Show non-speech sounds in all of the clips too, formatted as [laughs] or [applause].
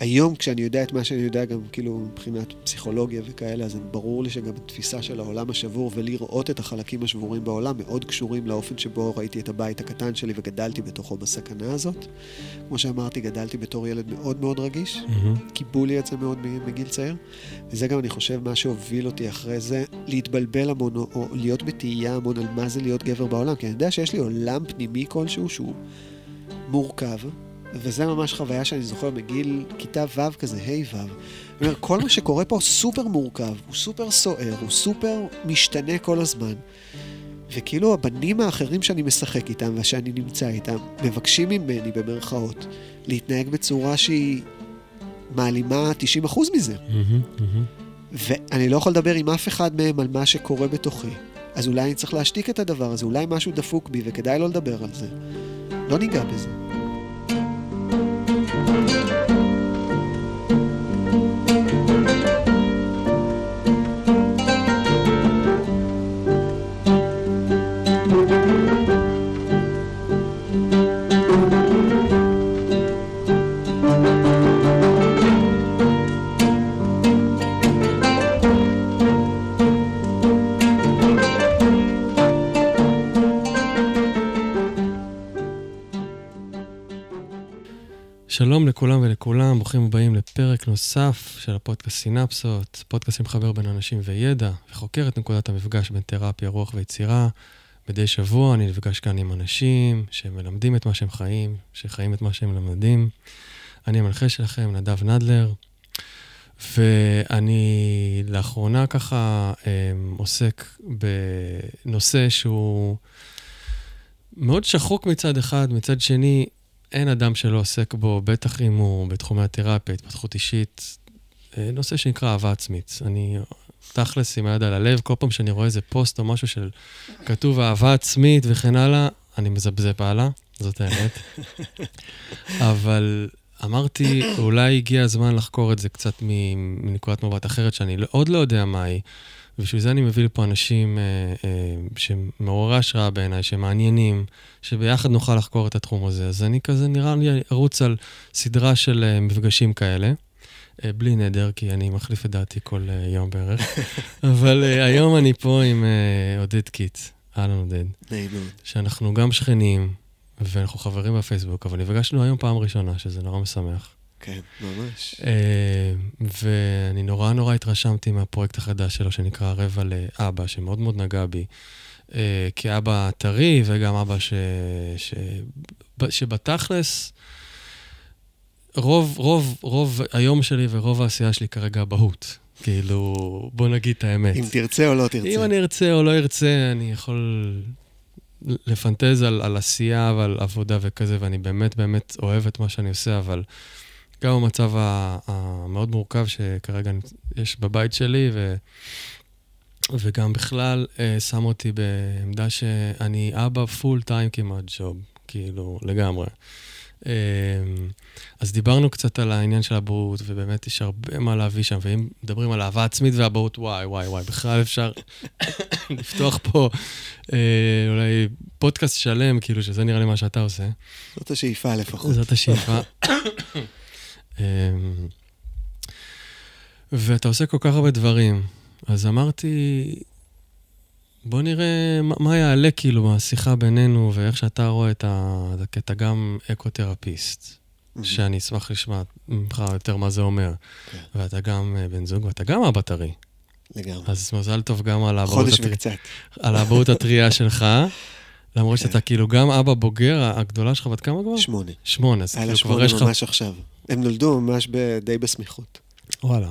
היום, כשאני יודע את מה שאני יודע, גם כאילו מבחינת פסיכולוגיה וכאלה, אז ברור לי שגם התפיסה של העולם השבור ולראות את החלקים השבורים בעולם מאוד קשורים לאופן שבו ראיתי את הבית הקטן שלי וגדלתי בתוכו בסכנה הזאת. כמו שאמרתי, גדלתי בתור ילד מאוד מאוד רגיש, mm-hmm. קיבלו לי את זה מאוד מגיל צעיר, וזה גם, אני חושב, מה שהוביל אותי אחרי זה, להתבלבל המון, או להיות בתהייה המון על מה זה להיות גבר בעולם, כי אני יודע שיש לי עולם פנימי כלשהו שהוא מורכב. וזה ממש חוויה שאני זוכר מגיל כיתה ו' כזה, ה' ו'. כל מה שקורה פה סופר מורכב, הוא סופר סוער, הוא סופר משתנה כל הזמן. וכאילו הבנים האחרים שאני משחק איתם ושאני נמצא איתם, מבקשים ממני, במרכאות, להתנהג בצורה שהיא מעלימה 90% מזה. Mm-hmm, mm-hmm. ואני לא יכול לדבר עם אף אחד מהם על מה שקורה בתוכי. אז אולי אני צריך להשתיק את הדבר הזה, אולי משהו דפוק בי וכדאי לא לדבר על זה. לא ניגע בזה. לכולם ולכולם, ברוכים הבאים לפרק נוסף של הפודקאסט סינפסות, פודקאסט שמחבר בין אנשים וידע, וחוקר את נקודת המפגש בין תרפיה, רוח ויצירה. מדי שבוע אני נפגש כאן עם אנשים שמלמדים את מה שהם חיים, שחיים את מה שהם למדים. אני המנחה שלכם, נדב נדלר, ואני לאחרונה ככה אמ, עוסק בנושא שהוא מאוד שחוק מצד אחד, מצד שני, אין אדם שלא עוסק בו, בטח אם הוא בתחומי התרפיה, התפתחות אישית, אה, נושא שנקרא אהבה עצמית. אני תכלס עם היד על הלב, כל פעם שאני רואה איזה פוסט או משהו של כתוב אהבה עצמית וכן הלאה, אני מזבזב הלאה, זאת האמת. [laughs] אבל אמרתי, אולי הגיע הזמן לחקור את זה קצת מנקודת מבט אחרת, שאני לא- עוד לא יודע מה היא. ובשביל זה אני מביא לפה אנשים אה, אה, שמעוררי השראה בעיניי, שמעניינים, שביחד נוכל לחקור את התחום הזה. אז אני כזה, נראה לי, ארוץ על סדרה של אה, מפגשים כאלה. אה, בלי נדר, כי אני מחליף את דעתי כל אה, יום בערך. [laughs] אבל אה, היום אני פה עם אה, עודד קיט. אהלן עודד. נעימות. שאנחנו גם שכנים, ואנחנו חברים בפייסבוק, אבל נפגשנו היום פעם ראשונה, שזה נורא משמח. כן, ממש. אה, ואני נורא נורא התרשמתי מהפרויקט החדש שלו, שנקרא רבע לאבא, שמאוד מאוד נגע בי. אה, כאבא טרי וגם אבא ש... ש... שבתכלס, רוב, רוב, רוב היום שלי ורוב העשייה שלי כרגע אבהות. כאילו, בוא נגיד את האמת. אם תרצה או לא תרצה. אם אני ארצה או לא ארצה, אני יכול לפנטז על, על עשייה ועל עבודה וכזה, ואני באמת באמת אוהב את מה שאני עושה, אבל גם המצב המאוד מורכב שכרגע יש בבית שלי, ו... וגם בכלל אה, שם אותי בעמדה שאני אבא פול טיים כמעט ג'וב, כאילו, לגמרי. אה, אז דיברנו קצת על העניין של אבהות, ובאמת יש הרבה מה להביא שם, ואם מדברים על אהבה עצמית ואבהות, וואי, וואי, וואי, בכלל אפשר [coughs] לפתוח פה אה, אולי פודקאסט שלם, כאילו, שזה נראה לי מה שאתה עושה. זאת השאיפה לפחות. זאת השאיפה. אמ, ואתה עושה כל כך הרבה דברים. אז אמרתי, בוא נראה מה, מה יעלה כאילו בשיחה בינינו, ואיך שאתה רואה את ה... כי אתה גם אקותרפיסט, mm-hmm. שאני אשמח לשמוע ממך יותר מה זה אומר. Okay. כן. ואתה גם אה, בן זוג, ואתה גם אבא טרי. לגמרי. אז מזל טוב גם על האבהות. חודש וקצת. על האבהות [laughs] הטריה שלך. למרות כן. שאתה כאילו גם אבא בוגר, הגדולה שלך בת כמה כבר? שמונה. שמונה, אז כאילו כבר יש לך... היה לה שמונה ממש עכשיו. הם נולדו ממש די בסמיכות. וואלה.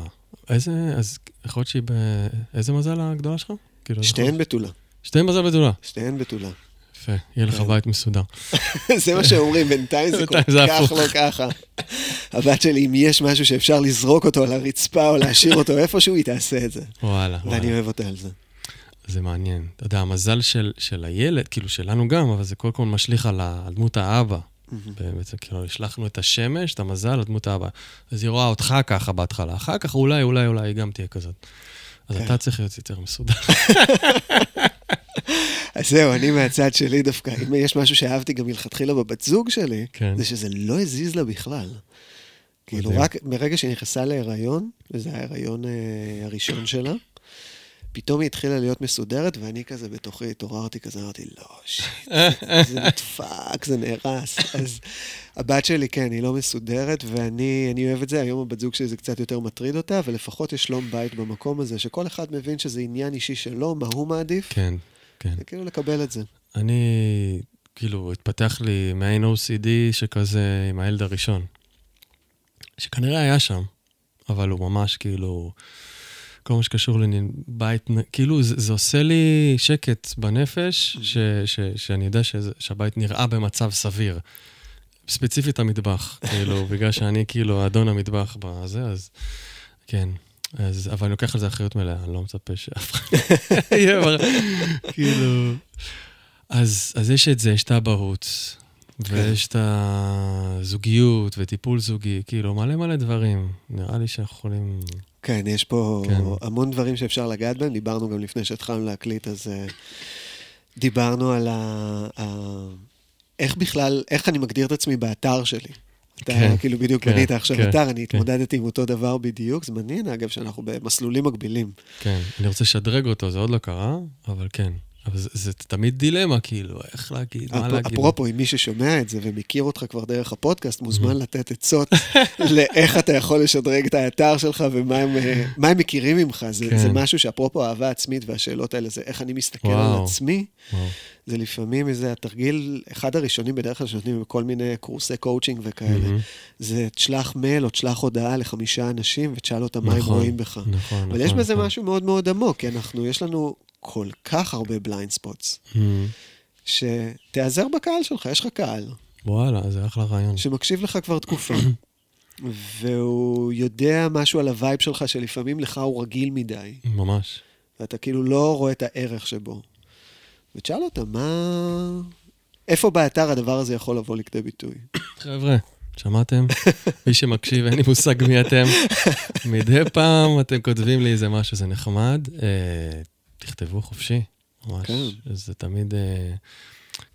איזה, אז יכול להיות שהיא ב... איזה מזל הגדולה שלך? כאילו, שתיהן בתולה. שתיהן מזל בתולה. שתיהן בתולה. יפה, יהיה לך כן. בית מסודר. [laughs] זה מה שאומרים, בינתיים זה כל כך לא ככה. הבת שלי, אם יש משהו שאפשר לזרוק אותו על הרצפה או להשאיר אותו איפשהו, היא תעשה את זה. וואלה. ואני אוהב אותה על זה. זה מעניין. אתה יודע, המזל של, של הילד, כאילו שלנו גם, אבל זה קודם כל משליך על דמות האבא. בעצם, כאילו, השלכנו את השמש, את המזל, לדמות האבא. אז היא רואה אותך ככה בהתחלה, אחר כך אולי, אולי, אולי היא גם תהיה כזאת. אז כן. אתה צריך להיות יותר מסודר. אז זהו, אני מהצד שלי דווקא, אם יש משהו שאהבתי גם מלכתחילה בבת זוג שלי, כן. זה שזה לא הזיז לה בכלל. כאילו. רק מרגע שהיא נכנסה להיריון, וזה ההיריון אה, הראשון שלה, פתאום היא התחילה להיות מסודרת, ואני כזה בתוכי התעוררתי כזה, אמרתי, לא, שיט, [laughs] זה- נדפק, זה נהרס. אז הבת שלי, כן, היא לא מסודרת, ואני אני אוהב את זה. היום הבת זוג שלי זה קצת יותר מטריד אותה, אבל לפחות יש שלום בית במקום הזה, שכל אחד מבין שזה עניין אישי שלו, מה הוא מעדיף, כן, כן. וכאילו לקבל את זה. אני, כאילו, התפתח לי מעין OCD שכזה עם הילד הראשון. שכנראה היה שם, אבל הוא ממש כאילו, כל מה שקשור לבית, נ- כאילו, זה, זה עושה לי שקט בנפש, ש, ש, שאני יודע שזה, שהבית נראה במצב סביר. ספציפית המטבח, [laughs] כאילו, בגלל שאני כאילו אדון המטבח בזה, אז כן. אז, אבל אני לוקח על זה אחריות מלאה, אני לא מצפה שאף אחד [laughs] יהיה, בר- כאילו... אז, אז יש את זה, יש את האבהות, ויש את הזוגיות וטיפול זוגי, כאילו, מלא מלא דברים. נראה לי שאנחנו יכולים... כן, יש פה כן. המון דברים שאפשר לגעת בהם. דיברנו גם לפני שהתחלנו להקליט, אז אה, דיברנו על ה... ה... איך בכלל, איך אני מגדיר את עצמי באתר שלי. אתה כן, כאילו בדיוק כן, בנית עכשיו כן, אתר, אני כן. התמודדתי עם אותו דבר בדיוק. זה מעניין, אגב, שאנחנו במסלולים מקבילים. כן, אני רוצה לשדרג אותו, זה עוד לא קרה, אבל כן. אבל זה, זה תמיד דילמה, כאילו, איך להגיד, מה אפ- להגיד. אפרופו, אם מי ששומע את זה ומכיר אותך כבר דרך הפודקאסט, מוזמן לתת עצות [laughs] לאיך אתה יכול לשדרג את האתר שלך ומה הם, אה, מה הם מכירים ממך. זה, כן. זה משהו שאפרופו אהבה עצמית והשאלות האלה, זה איך אני מסתכל וואו. על עצמי. וואו. זה לפעמים איזה התרגיל, אחד הראשונים בדרך כלל שנותנים בכל מיני קורסי קואוצ'ינג וכאלה. מהמם. זה תשלח מייל או תשלח הודעה לחמישה אנשים ותשאל אותם מה הם נכון, רואים בך. נכון, אבל יש נכון, בזה נכון. משהו מאוד מאוד עמוק, כי אנחנו, יש לנו כל כך הרבה blind spots, מהמם. שתיעזר בקהל שלך, יש לך קהל, וואלה, זה אחלה רעיון. שמקשיב לך כבר תקופה, [coughs] והוא יודע משהו על ה vibe שלך, שלפעמים לך הוא רגיל מדי, ממש. ואתה כאילו לא רואה את הערך שבו. ותשאל אותם, מה... איפה באתר הדבר הזה יכול לבוא לכדי ביטוי? [coughs] חבר'ה, שמעתם? [coughs] מי שמקשיב, אין לי מושג מי אתם. מדי פעם אתם כותבים לי איזה משהו, זה נחמד. תכתבו חופשי, ממש. כן. זה תמיד, אה,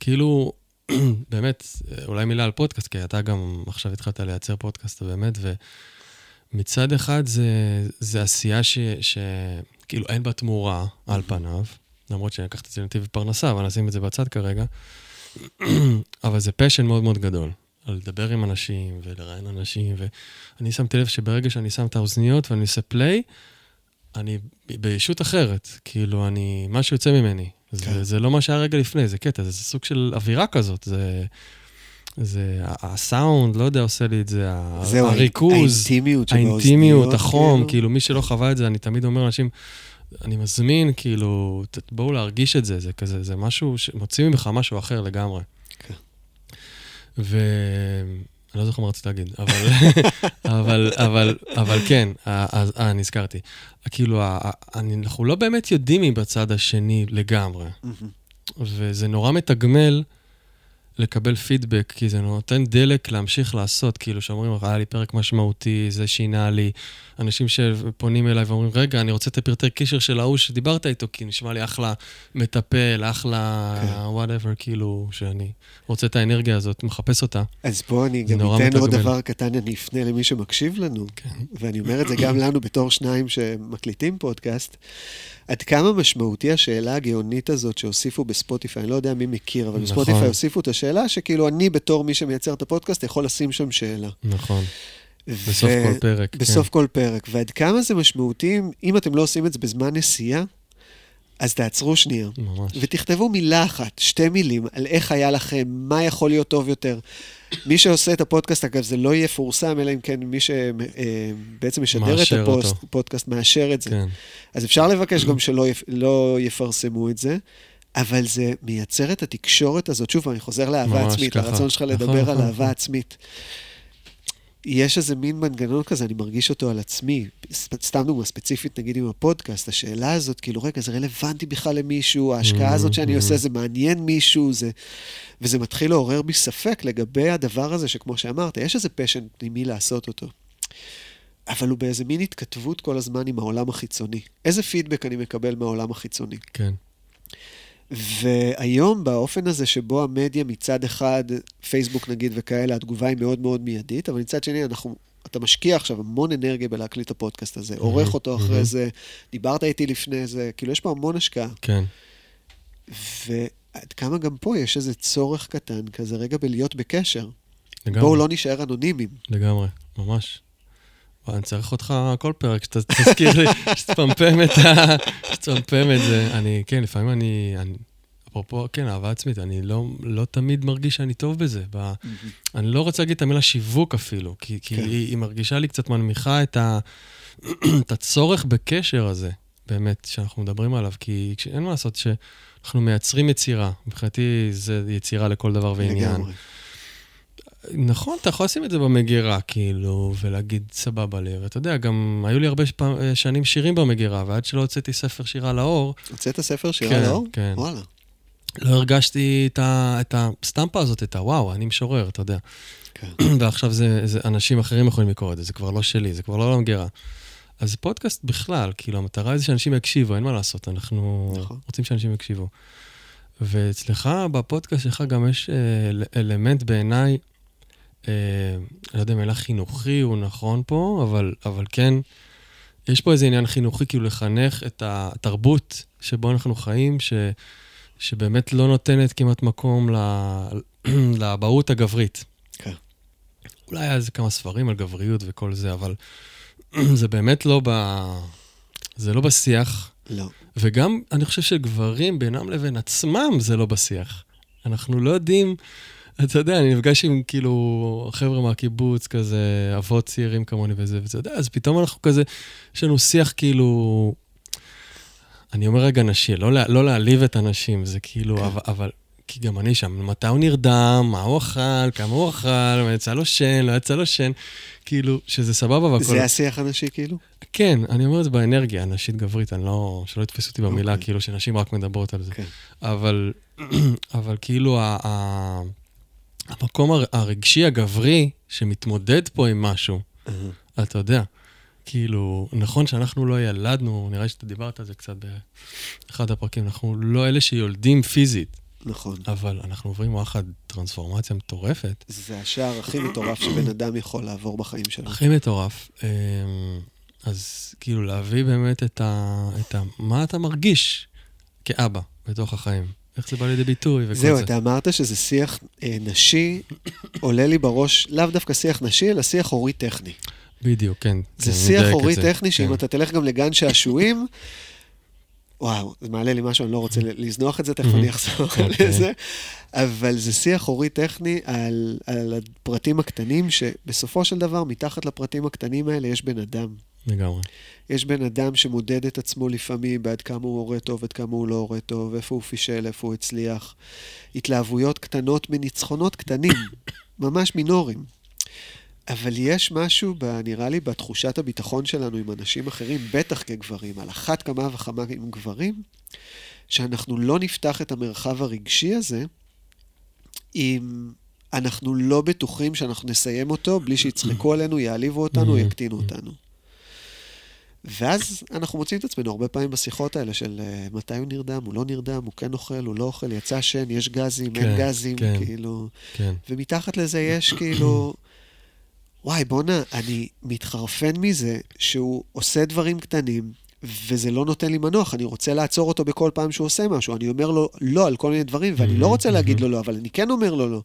כאילו, [clears throat] באמת, אולי מילה על פודקאסט, כי אתה גם עכשיו התחלת לייצר פודקאסט, באמת, ומצד אחד זה, זה עשייה ש, ש... כאילו אין בה תמורה על פניו, למרות שאני לקחתי את זה לנתיב פרנסה, אבל נשים את זה בצד כרגע. [clears throat] אבל זה פשן מאוד מאוד גדול, על לדבר עם אנשים ולראיין אנשים, ואני שמתי לב שברגע שאני שם את האוזניות ואני עושה פליי, אני בישות אחרת, כאילו, אני, משהו יוצא ממני. כן. זה, זה לא מה שהיה רגע לפני, זה קטע, זה סוג של אווירה כזאת, זה... זה, הסאונד, לא יודע, עושה לי את זה, זהו, הריכוז, האינטימיות. האינטימיות, החום, כאילו. כאילו, מי שלא חווה את זה, אני תמיד אומר לאנשים, אני מזמין, כאילו, בואו להרגיש את זה, זה כזה, זה משהו שמוציא ממך משהו אחר לגמרי. כן. ו... אני לא זוכר מה רציתי להגיד, אבל, [laughs] אבל, אבל, אבל כן, אז- אה, נזכרתי. כאילו, אנחנו לא באמת יודעים מי בצד השני לגמרי. וזה נורא מתגמל לקבל פידבק, כי זה נותן דלק להמשיך לעשות, כאילו שאומרים, היה לי פרק משמעותי, זה שינה לי. אנשים שפונים אליי ואומרים, רגע, אני רוצה את הפרטי קשר של ההוא שדיברת איתו, כי נשמע לי אחלה מטפל, אחלה כן. whatever, כאילו, שאני רוצה את האנרגיה הזאת, מחפש אותה. אז פה אני גם אתן עוד מתגמל. דבר קטן, אני אפנה למי שמקשיב לנו, כן. ואני אומר את זה גם לנו בתור שניים שמקליטים פודקאסט. עד כמה משמעותי השאלה הגאונית הזאת שהוסיפו בספוטיפיי, אני לא יודע מי מכיר, אבל נכון. בספוטיפיי הוסיפו את השאלה שכאילו אני בתור מי שמייצר את הפודקאסט יכול לשים שם שאלה. נכון, בסוף ו- כל פרק. בסוף כן. כל פרק. ועד כמה זה משמעותי, אם אתם לא עושים את זה בזמן נסיעה, אז תעצרו שנייה. ממש. ותכתבו מילה אחת, שתי מילים, על איך היה לכם, מה יכול להיות טוב יותר. מי שעושה את הפודקאסט, אגב, זה לא יפורסם, אלא אם כן מי שבעצם משדר את. הפודקאסט מאשר את זה. כן, אז אפשר לבקש גם שלא יפ... לא יפרסמו את זה, אבל זה מייצר את התקשורת הזאת. שוב, אני חוזר לאהבה עצמית, ככה. לרצון שלך נכון, לדבר נכון, על אהבה נכון. עצמית. יש איזה מין מנגנון כזה, אני מרגיש אותו על עצמי. סתם דוגמה ספציפית, נגיד עם הפודקאסט, השאלה הזאת, כאילו, רגע, זה רלוונטי בכלל למישהו, ההשקעה הזאת שאני Mhm, עושה. זה מעניין מישהו, זה... וזה מתחיל לעורר בי ספק לגבי הדבר הזה, שכמו שאמרת, יש איזה פשן פנימי לעשות אותו. אבל הוא באיזה מין התכתבות כל הזמן עם העולם החיצוני. איזה פידבק אני מקבל מהעולם החיצוני? כן. והיום, באופן הזה שבו המדיה מצד אחד, פייסבוק נגיד וכאלה, התגובה היא מאוד מאוד מיידית, אבל מצד שני, אנחנו אתה משקיע עכשיו המון אנרגיה בלהקליט את הפודקאסט הזה, עורך אותו אחרי זה, דיברת איתי לפני זה, כאילו יש פה המון השקעה. כן. ועד כמה גם פה יש איזה צורך קטן כזה רגע בלהיות בקשר. לגמרי. בואו לא נישאר אנונימיים. לגמרי, ממש. וואי, אני צריך אותך כל פרק, שתזכיר לי, [laughs] שתפמפם את ה... שתפמפם את זה. אני, כן, לפעמים אני... אני אפרופו, כן, אהבה עצמית, אני לא, לא תמיד מרגיש שאני טוב בזה. ב... אני לא רוצה להגיד את המילה שיווק אפילו, כי, כי כן. היא, היא מרגישה לי קצת מנמיכה את, ה... [clears throat] את הצורך בקשר הזה, באמת, שאנחנו מדברים עליו, כי אין מה לעשות שאנחנו מייצרים יצירה. מבחינתי זה יצירה לכל דבר ועניין. לגמרי. נכון, אתה יכול לשים את זה במגירה, כאילו, ולהגיד סבבה לי. ואתה יודע, גם היו לי הרבה שפ- שנים שירים במגירה, ועד שלא הוצאתי ספר שירה לאור, הוצאת ספר שירה כן, לאור? כן. וואלה. לא הרגשתי את, ה, את הסטמפה הזאת, את הוואו, אני משורר, אתה יודע. כן. [clears throat] ועכשיו זה, זה אנשים אחרים יכולים לקרוא את זה, זה כבר לא שלי, זה כבר לא למגירה. אז פודקאסט בכלל, כאילו, המטרה היא שאנשים יקשיבו, אין מה לעשות, אנחנו נכון. רוצים שאנשים יקשיבו. ואצלך, בפודקאסט שלך גם יש אה, אל- אלמנט בעיניי, אה, לא יודע אם המילה חינוכי הוא נכון פה, אבל, אבל כן, יש פה איזה עניין חינוכי, כאילו לחנך את התרבות שבו אנחנו חיים, ש, שבאמת לא נותנת כמעט מקום ל- [clears throat] לאבהות הגברית. כן. אולי היה איזה כמה ספרים על גבריות וכל זה, אבל [clears throat] זה באמת לא ב... זה לא בשיח, לא. וגם אני חושב שגברים בינם לבין עצמם זה לא בשיח. אנחנו לא יודעים, אתה יודע, אני נפגש עם כאילו חבר'ה מהקיבוץ, כזה אבות צעירים כמוני וזה, ואתה יודע, אז פתאום אנחנו כזה, יש לנו שיח כאילו, אני אומר רגע נשי, לא, לה- לא להעליב את הנשים, זה כאילו, כן. אבל, אבל, כי גם אני שם, מתי הוא נרדם, מה הוא אכל, כמה הוא אכל, מה יצא לו שן, לא יצא לו שן, כאילו, שזה סבבה והכל. זה השיח הנשי כאילו? כן, אני אומר את זה באנרגיה, נשית גברית, אני לא... שלא יתפסו אותי במילה, אוקיי. כאילו שנשים רק מדברות על זה. כן. אבל, [clears throat] אבל כאילו ה, ה, המקום הר- הרגשי הגברי שמתמודד פה עם משהו. אתה יודע, כאילו, נכון שאנחנו לא ילדנו, נראה לי שאתה דיברת על זה קצת באחד הפרקים, אנחנו לא אלה שיולדים פיזית, נכון. אבל אנחנו עוברים וואחד טרנספורמציה מטורפת. זה השער הכי מטורף שבן אדם יכול לעבור בחיים שלו. הכי מטורף. אמ, אז כאילו להביא באמת את ה... את ה... מה אתה מרגיש כאבא בתוך החיים. איך זה בא לידי ביטוי וכל זהו, זה. אתה אמרת שזה שיח אה, נשי, עולה לי בראש, לאו דווקא שיח נשי, אלא שיח הורי-טכני. בדיוק, כן. זה כן, שיח הורי-טכני, זה, שאם כן. אתה תלך גם לגן שעשועים, וואו, זה מעלה לי משהו, אני לא רוצה לזנוח את זה, תכף אני אחזור אוקיי. לזה, אבל זה שיח הורי-טכני על, על הפרטים הקטנים, שבסופו של דבר, מתחת לפרטים הקטנים האלה יש בן אדם. לגמרי. יש בן אדם שמודד את עצמו לפעמים בעד כמה הוא הורה טוב, עד כמה הוא לא הורה טוב, איפה הוא פישל, איפה הוא הצליח. התלהבויות קטנות מניצחונות קטנים, [coughs] ממש מינוריים. אבל יש משהו, ב, נראה לי, בתחושת הביטחון שלנו עם אנשים אחרים, בטח כגברים, על אחת כמה וכמה עם גברים, שאנחנו לא נפתח את המרחב הרגשי הזה, אם אנחנו לא בטוחים שאנחנו נסיים אותו בלי שיצחקו עלינו, יעליבו אותנו, יקטינו אותנו. ואז אנחנו מוצאים את עצמנו הרבה פעמים בשיחות האלה של uh, מתי הוא נרדם, הוא לא נרדם, הוא כן אוכל, הוא לא אוכל, יצא שן, יש גזים, אין כן, גזים, כן. כאילו... כן. ומתחת לזה יש כאילו, וואי, בואנה, אני מתחרפן מזה שהוא עושה דברים קטנים, וזה לא נותן לי מנוח, אני רוצה לעצור אותו בכל פעם שהוא עושה משהו. אני אומר לו לא על כל מיני דברים, ואני לא רוצה להגיד לו לא, אבל אני כן אומר לו לא.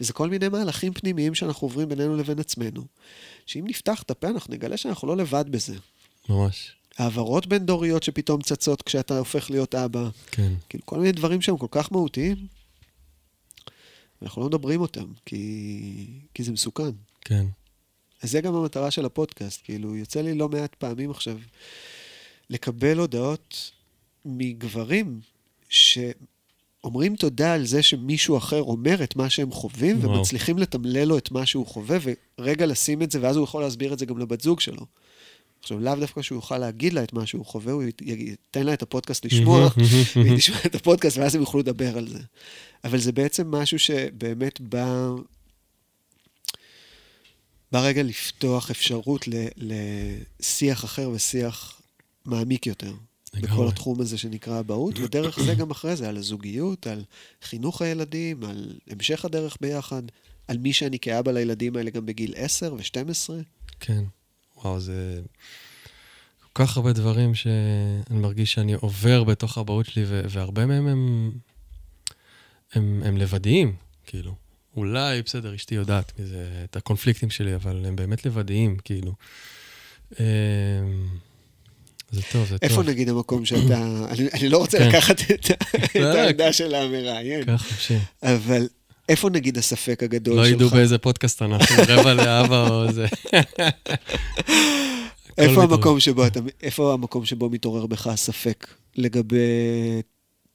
וזה כל מיני מהלכים פנימיים שאנחנו עוברים בינינו לבין עצמנו, שאם נפתח את הפה, אנחנו נגלה שאנחנו לא לבד בזה. ממש. העברות בין דוריות שפתאום צצות כשאתה הופך להיות אבא, כן. כאילו כל מיני דברים שהם כל כך מהותיים, ואנחנו לא מדברים אותם, כי, כי זה מסוכן. כן. אז זה גם המטרה של הפודקאסט, כאילו, יוצא לי לא מעט פעמים עכשיו לקבל הודעות מגברים שאומרים תודה על זה שמישהו אחר אומר את מה שהם חווים, וואו. ומצליחים לתמלל לו את מה שהוא חווה, ורגע לשים את זה, ואז הוא יכול להסביר את זה גם לבת זוג שלו. עכשיו, לאו דווקא שהוא יוכל להגיד לה את מה שהוא חווה, הוא ית- ייתן לה את הפודקאסט לשמוע, והיא תשמע את הפודקאסט, ואז הם יוכלו לדבר על זה. אבל זה בעצם משהו שבאמת בא... בא רגע לפתוח אפשרות ל- לשיח אחר ושיח מעמיק יותר. בכל. התחום הזה שנקרא אבהות, ודרך זה גם אחרי זה, על הזוגיות, על חינוך הילדים, על המשך הדרך ביחד, על מי שאני כאבא לילדים האלה גם בגיל 10 ו-12. כן. וואו, זה כל כך הרבה דברים שאני מרגיש שאני עובר בתוך האבהות שלי, והרבה מהם הם, הם, הם לבדיים, כאילו. אולי, בסדר, אשתי יודעת מזה, את הקונפליקטים שלי, אבל הם באמת לבדיים, כאילו. אמ, זה טוב, זה טוב. איפה נגיד המקום שאתה... [coughs] אני, אני לא רוצה כן. לקחת את, את העמדה של המראיין. ככה, חופשי. אבל איפה נגיד הספק הגדול לא שלך? לא ידעו באיזה פודקאסט אנחנו, [laughs] רבע לאבא או זה. איפה המקום, שבו אתה, איפה המקום שבו מתעורר בך הספק לגבי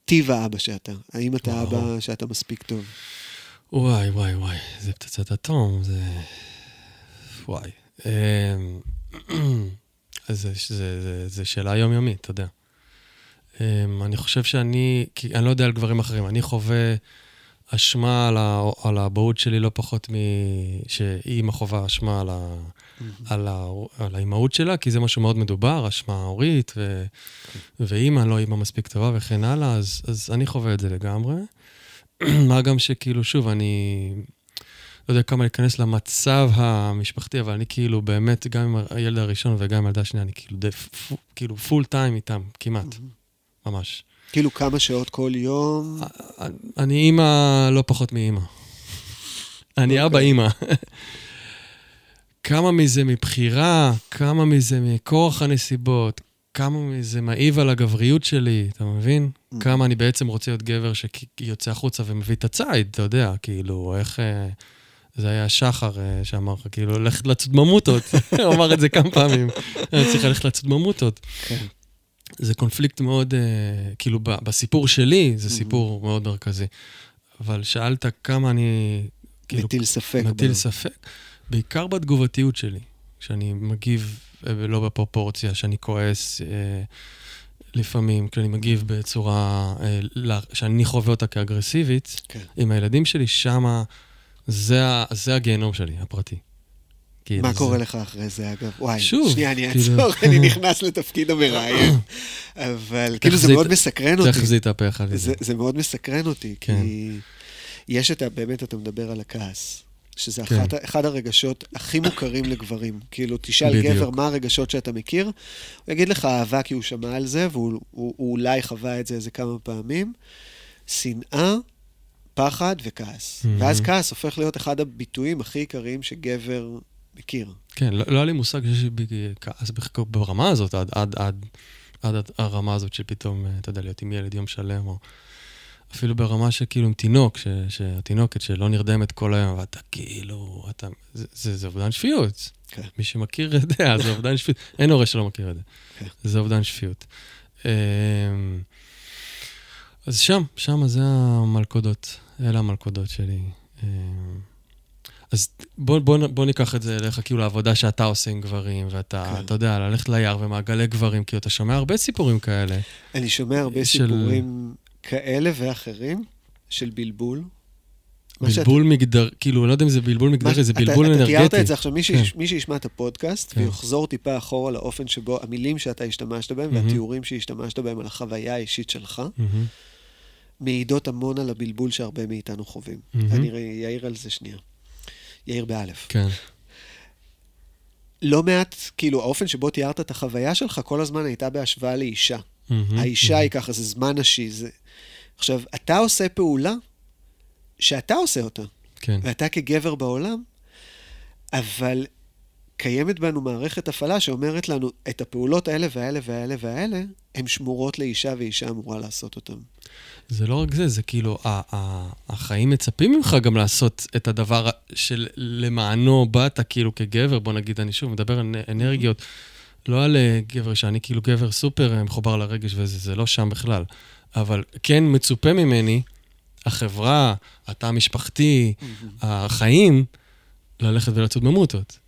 טיב האבא שאתה? האם אתה אבא שאתה מספיק טוב? וואי, וואי, וואי, זה פצצת אטום, זה... וואי. [clears throat] אז זו שאלה יומיומית, אתה יודע. אני חושב שאני, כי אני לא יודע על גברים אחרים, אני חווה אשמה על, ה, על האבהות שלי לא פחות משאימא חווה אשמה על, ה, mm-hmm. על, ה, על האימהות שלה, כי זה משהו מאוד מדובר, אשמה הורית, ו, okay. ואימא לא אימא מספיק טובה וכן הלאה, אז, אז אני חווה את זה לגמרי. [clears throat] מה גם שכאילו, שוב, אני לא יודע כמה להיכנס למצב המשפחתי, אבל אני כאילו באמת, גם עם הילד הראשון וגם עם הילדה השנייה, אני כאילו, די, פ, כאילו פול טיים איתם, כמעט, mm-hmm. ממש. כאילו כמה שעות כל יום? אני אימא לא פחות מאימא. אני אבא אוקיי. אימא. כמה מזה מבחירה, כמה מזה מכורח הנסיבות, כמה מזה מעיב על הגבריות שלי, אתה מבין? Mm. כמה אני בעצם רוצה להיות גבר שיוצא החוצה ומביא את הציד, אתה יודע, כאילו, איך... אה, זה היה שחר אה, שאמר לך, כאילו, ללכת לצוד ממוטות. [laughs] הוא אמר את זה כמה פעמים. אני צריך ללכת לצוד ממוטות. זה קונפליקט מאוד, uh, כאילו, בסיפור שלי, זה סיפור מאוד מרכזי. אבל שאלת כמה אני... כאילו, מטיל ספק. מטיל ב... ספק. בעיקר בתגובתיות שלי, שאני מגיב uh, לא בפרופורציה, שאני כועס uh, לפעמים, כשאני מגיב בצורה uh, שאני חווה אותה כאגרסיבית, כן. עם הילדים שלי, שמה, זה, זה הגיהנום שלי, הפרטי. כאילו מה קורה לך אחרי זה, אגב? וואי, שוב, שנייה, אני כאילו- אעצור, [laughs] אני נכנס לתפקיד המראיין. אבל כאילו זה מאוד מסקרן אותי. תכף זה יתהפך על זה. זה מאוד מסקרן אותי, כי כן. יש את ה... באמת, אתה מדבר על הכעס. שזה כן. אחד, אחד הרגשות הכי מוכרים לגברים. כאילו, תשאל בדיוק. גבר מה הרגשות שאתה מכיר, הוא יגיד לך אהבה כי הוא שמע על זה, והוא הוא, הוא אולי חווה את זה איזה כמה פעמים. שנאה, פחד וכעס. Mm-hmm. ואז כעס הופך להיות אחד הביטויים הכי עיקריים שגבר מכיר. כן, לא, לא היה לי מושג שיש לי כעס ברמה הזאת, עד, עד, עד, עד הרמה הזאת של פתאום, אה, אתה יודע, להיות עם ילד יום שלם, או אפילו ברמה שכאילו עם תינוק, ש, שהתינוקת שלא נרדמת כל היום, ואתה כאילו, אתה, זה, זה, זה אובדן שפיות. כן. מי שמכיר יודע, זה אובדן שפיות. [laughs] אין הורה שלא מכיר את זה. כן. זה אובדן שפיות. אמ, אז שם, שם זה המלכודות, אלה המלכודות שלי. אז בוא, בוא, בוא ניקח את זה אליך, כאילו, לעבודה שאתה עושה עם גברים, ואתה, כן. אתה יודע, ללכת ליער ומעגלי גברים, כי אתה שומע הרבה סיפורים כאלה. אני שומע הרבה של... סיפורים כאלה ואחרים, של בלבול. בלבול שאת... מגדר, כאילו, אני לא יודע אם זה בלבול מגדרי, זה בלבול אתה, אנרגטי. אתה תיארת את זה עכשיו, מי, כן. שיש, מי שישמע את הפודקאסט, כן. ויחזור טיפה אחורה לאופן שבו המילים שאתה השתמשת בהם, mm-hmm. והתיאורים שהשתמשת בהם על החוויה האישית שלך, mm-hmm. מעידות המון על הבלבול שהרבה מאיתנו חווים. Mm-hmm. אני אעיר על זה שנייה. יאיר באלף. כן. לא מעט, כאילו, האופן שבו תיארת את החוויה שלך כל הזמן הייתה בהשוואה לאישה. Mm-hmm, האישה mm-hmm. היא ככה, זה זמן נשי. זה... עכשיו, אתה עושה פעולה שאתה עושה אותה. כן. ואתה כגבר בעולם, אבל קיימת בנו מערכת הפעלה שאומרת לנו, את הפעולות האלה והאלה והאלה והאלה, הן שמורות לאישה ואישה אמורה לעשות אותן. זה לא רק זה, זה כאילו, החיים מצפים ממך גם לעשות את הדבר שלמענו באת כאילו כגבר, בוא נגיד, אני שוב מדבר על אנרגיות, לא על אה, גבר שאני כאילו גבר סופר אה, מחובר לרגש וזה, זה לא שם בכלל. אבל כן מצופה ממני, החברה, התא המשפחתי, החיים, ללכת ולצוד ממוטות.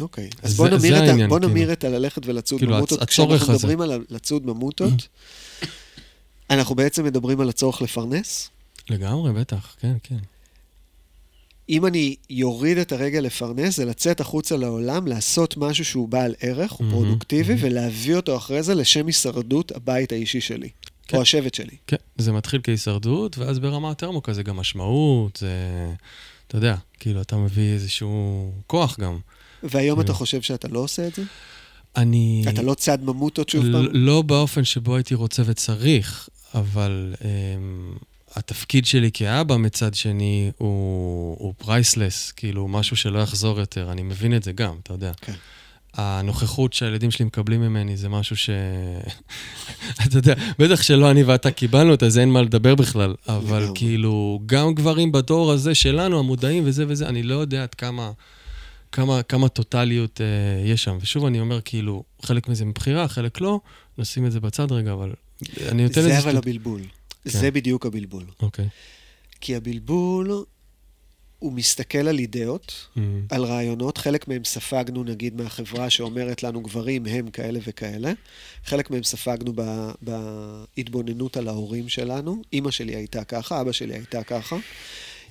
אוקיי, אז בוא נמיר, את, העניין, בוא נמיר כאילו. את הללכת ולצוד כאילו ממוטות. כשאנחנו מדברים על לצוד ממוטות, אנחנו בעצם מדברים על הצורך לפרנס? לגמרי, בטח, כן, כן. אם אני יוריד את הרגל לפרנס, זה לצאת החוצה לעולם, לעשות משהו שהוא בעל ערך, הוא פרודוקטיבי, ולהביא אותו אחרי זה לשם הישרדות הבית האישי שלי, כן. או השבט שלי. כן, זה מתחיל כהישרדות, ואז ברמה יותר עמוקה זה גם משמעות, זה, אתה יודע, כאילו, אתה מביא איזשהו כוח גם. והיום כן. אתה חושב שאתה לא עושה את זה? אני... אתה לא צד ממוטות שוב פעם? לא באופן שבו הייתי רוצה וצריך, אבל um, התפקיד שלי כאבא מצד שני הוא, הוא פרייסלס, כאילו משהו שלא יחזור יותר, אני מבין את זה גם, אתה יודע. כן. הנוכחות שהילדים שלי מקבלים ממני זה משהו ש... [laughs] אתה יודע, בטח שלא אני ואתה קיבלנו אותה, אז אין מה לדבר בכלל, אבל. כאילו, גם גברים בדור הזה שלנו, המודעים וזה וזה, אני לא יודע עד כמה, כמה, כמה טוטליות אה, יש שם. ושוב, אני אומר, כאילו, חלק מזה מבחירה, חלק לא, נשים את זה בצד רגע, אבל אני נותן זה לזה... אבל שטות- הבלבול. כן. זה בדיוק הבלבול. אוקיי. כי הבלבול, הוא מסתכל על אידאות, Mm, על רעיונות, חלק מהם ספגנו נגיד מהחברה שאומרת לנו גברים הם כאלה וכאלה, חלק מהם ספגנו ב- בהתבוננות על ההורים שלנו, אימא שלי הייתה ככה, אבא שלי הייתה ככה.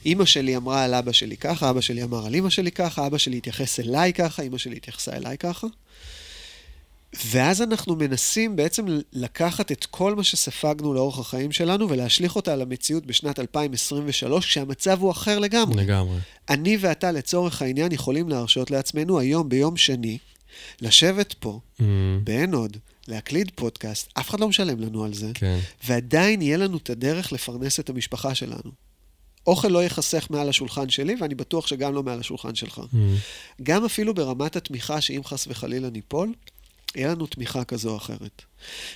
אימא שלי אמרה על אבא שלי ככה, אבא שלי אמר על אימא שלי ככה, אבא שלי התייחס אליי ככה, אימא שלי התייחסה אליי ככה. ואז אנחנו מנסים בעצם לקחת את כל מה שספגנו לאורך החיים שלנו ולהשליך אותה על המציאות בשנת 2023, כשהמצב הוא אחר לגמרי. לגמרי. אני ואתה, לצורך העניין, יכולים להרשות לעצמנו היום, ביום שני, לשבת פה, Mm, בעין הוד, להקליד פודקאסט, אף אחד לא משלם לנו על זה, כן. ועדיין יהיה לנו את הדרך לפרנס את המשפחה שלנו. אוכל לא ייחסך מעל השולחן שלי, ואני בטוח שגם לא מעל השולחן שלך. Mm, גם אפילו ברמת התמיכה, שאם חס וחלילה ניפול, יהיה לנו תמיכה כזו או אחרת.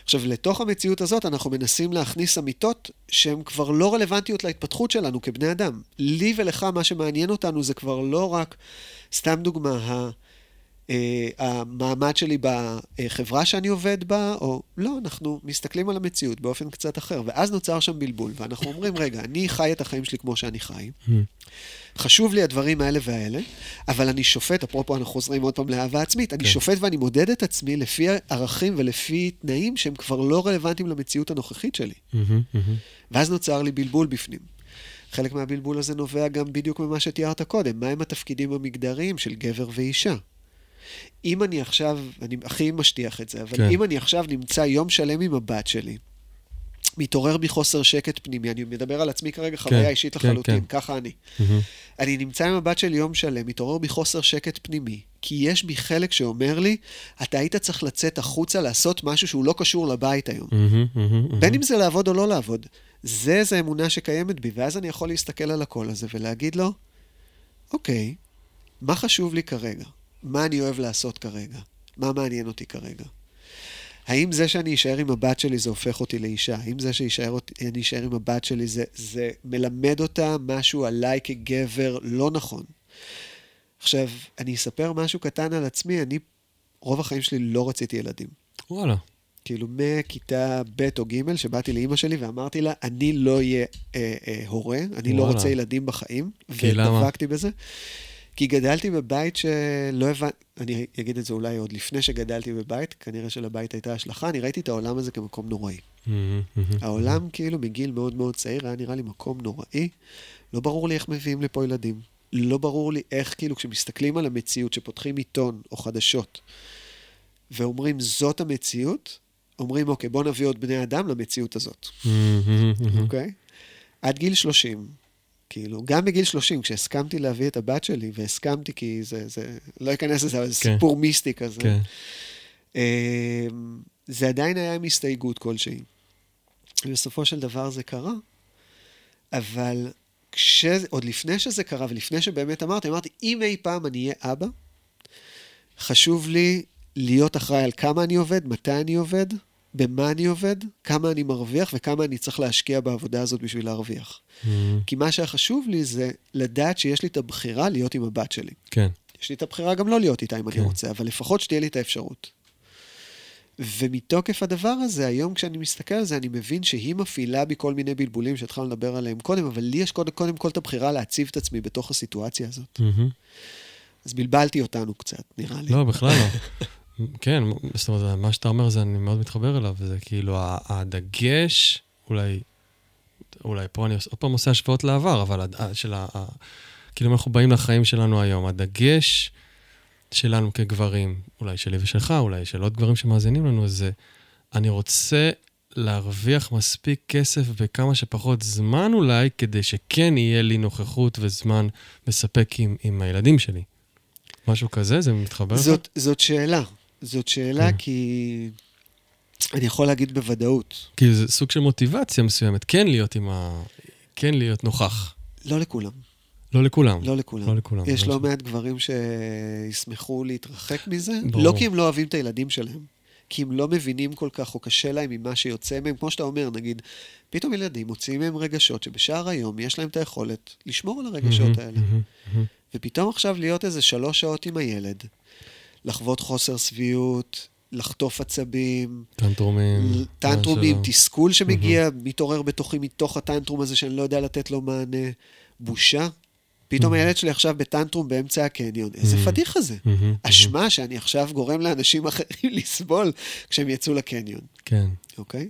עכשיו, לתוך המציאות הזאת אנחנו מנסים להכניס אמיתות שהן כבר לא רלוונטיות להתפתחות שלנו כבני אדם. לי ולך, מה שמעניין אותנו זה כבר לא רק, סתם דוגמה, ה... אה, המעמד שלי בחברה שאני עובד בה, או לא, אנחנו מסתכלים על המציאות באופן קצת אחר, ואז נוצר שם בלבול, ואנחנו אומרים, רגע, אני חי את החיים שלי כמו שאני חי, mm, חשוב לי הדברים האלה והאלה, אבל אני שופט, אפרופו אנחנו חוזרים עוד פעם לאהבה עצמית, אני כן. שופט ואני מודד את עצמי לפי ערכים ולפי תנאים שהם כבר לא רלוונטיים למציאות הנוכחית שלי. מהמם, מהמם. ואז נוצר לי בלבול בפנים. חלק מהבלבול הזה נובע גם בדיוק ממה שתיארת קודם, מהם התפקידים המגדריים של גבר ואישה. אם אני עכשיו, אני הכי משטיח את זה, אבל כן. אם אני עכשיו נמצא יום שלם עם הבת שלי, מתעורר בי חוסר שקט פנימי, אני מדבר על עצמי כרגע חוויה אישית כן, לחלוטין, כן. ככה אני. מהמם. אני נמצא עם הבת שלי יום שלם, מתעורר בי חוסר שקט פנימי, כי יש בי חלק שאומר לי, אתה היית צריך לצאת החוצה לעשות משהו שהוא לא קשור לבית היום. מהמם, מהמם. בין אם זה לעבוד או לא לעבוד. זה איזה אמונה שקיימת בי, ואז אני יכול להסתכל על הקול הזה ולהגיד לו, אוקיי, מה חשוב לי כרגע? מה אני אוהב לעשות כרגע? מה מעניין אותי כרגע? האם זה שאני אשאר עם הבת שלי זה הופך אותי לאישה? האם זה שאני אשאר עם הבת שלי זה, זה מלמד אותה משהו עליי כגבר לא נכון? עכשיו, אני אספר משהו קטן על עצמי, אני רוב החיים שלי לא רציתי ילדים. וואלה. כאילו מכיתה ב' או ג', שבאתי לאימא שלי ואמרתי לה, אני לא אהיה אה, אה, הורה, אני לא וואלה. רוצה ילדים בחיים. כי למה? ודבקתי בזה. כי גדלתי בבית שלא הבנתי, אני אגיד את זה אולי עוד לפני שגדלתי בבית, כנראה שלבית הייתה השלכה, אני ראיתי את העולם הזה כמקום נוראי. מהמם, מהמם. העולם כאילו מגיל מאוד מאוד צעיר היה נראה לי מקום נוראי. לא ברור לי איך מביאים לפה ילדים. לא ברור לי איך כאילו כשמסתכלים על המציאות, שפותחים עיתון או חדשות, ואומרים זאת המציאות, אומרים אוקיי בוא נביא עוד בני אדם למציאות הזאת, מהמם. אוקיי? עד גיל 30, כאילו, גם בגיל 30, כשהסכמתי להביא את הבת שלי, והסכמתי כי זה, זה, לא אכנס לזה, אבל זה כן. סיפור מיסטי כזה. כן. אה, זה עדיין היה עם הסתייגות כלשהי. ובסופו של דבר זה קרה, אבל כש... עוד לפני שזה קרה ולפני שבאמת אמרתי, אמרתי, אם אי פעם אני אהיה אבא, חשוב לי להיות אחראי על כמה אני עובד, מתי אני עובד, במה אני עובד, כמה אני מרוויח וכמה אני צריך להשקיע בעבודה הזאת בשביל להרוויח. מהמם. כי מה שהיה חשוב לי זה לדעת שיש לי את הבחירה להיות עם הבת שלי. כן. יש לי את הבחירה גם לא להיות איתה אם אני כן. רוצה, אבל לפחות שתהיה לי את האפשרות. ומתוקף הדבר הזה, היום כשאני מסתכל על זה, אני מבין שהיא מפעילה בי כל מיני בלבולים שהתחלנו לדבר עליהם קודם, אבל לי יש קודם, קודם כל את הבחירה להציב את עצמי בתוך הסיטואציה הזאת. מהמם. אז בלבלתי אותנו קצת, נראה לי. לא, בכלל לא. [laughs] כן, זאת אומרת, מה שאתה אומר זה, אני מאוד מתחבר אליו, וזה כאילו הדגש, אולי, אולי פה אני עוד פעם עושה השוואות לעבר, אבל של ה... כאילו, אנחנו באים לחיים שלנו היום, הדגש שלנו כגברים, אולי שלי ושלך, אולי של עוד גברים שמאזינים לנו, זה אני רוצה להרוויח מספיק כסף בכמה שפחות זמן אולי, כדי שכן יהיה לי נוכחות וזמן מספק עם, עם הילדים שלי. משהו כזה? זה מתחבר? זאת, זאת שאלה. זאת שאלה כן. כי אני יכול להגיד בוודאות. כי זה סוג של מוטיבציה מסוימת, כן להיות עם ה... כן להיות נוכח. לא לכולם. לא לכולם. לא לכולם. לא לכולם. יש לא מעט גברים שישמחו להתרחק מזה, ברור. לא כי הם לא אוהבים את הילדים שלהם, כי הם לא מבינים כל כך, או קשה להם ממה שיוצא מהם. כמו שאתה אומר, נגיד, פתאום ילדים מוציאים מהם רגשות שבשאר היום יש להם את היכולת לשמור על הרגשות האלה. ופתאום עכשיו להיות איזה שלוש שעות עם הילד, לחוות חוסר שביעות, לחטוף עצבים, טנטרומים. טנטרומים, שלא. תסכול שמגיע, מתעורר בתוכי מתוך הטנטרום הזה שאני לא יודע לתת לו מענה, בושה. פתאום מהמם. הילד שלי עכשיו בטנטרום באמצע הקניון, איזה מהמם. פדיחה זה. מהמם. אשמה שאני עכשיו גורם לאנשים [laughs] אחרים לסבול כשהם יצאו לקניון, כן. אוקיי?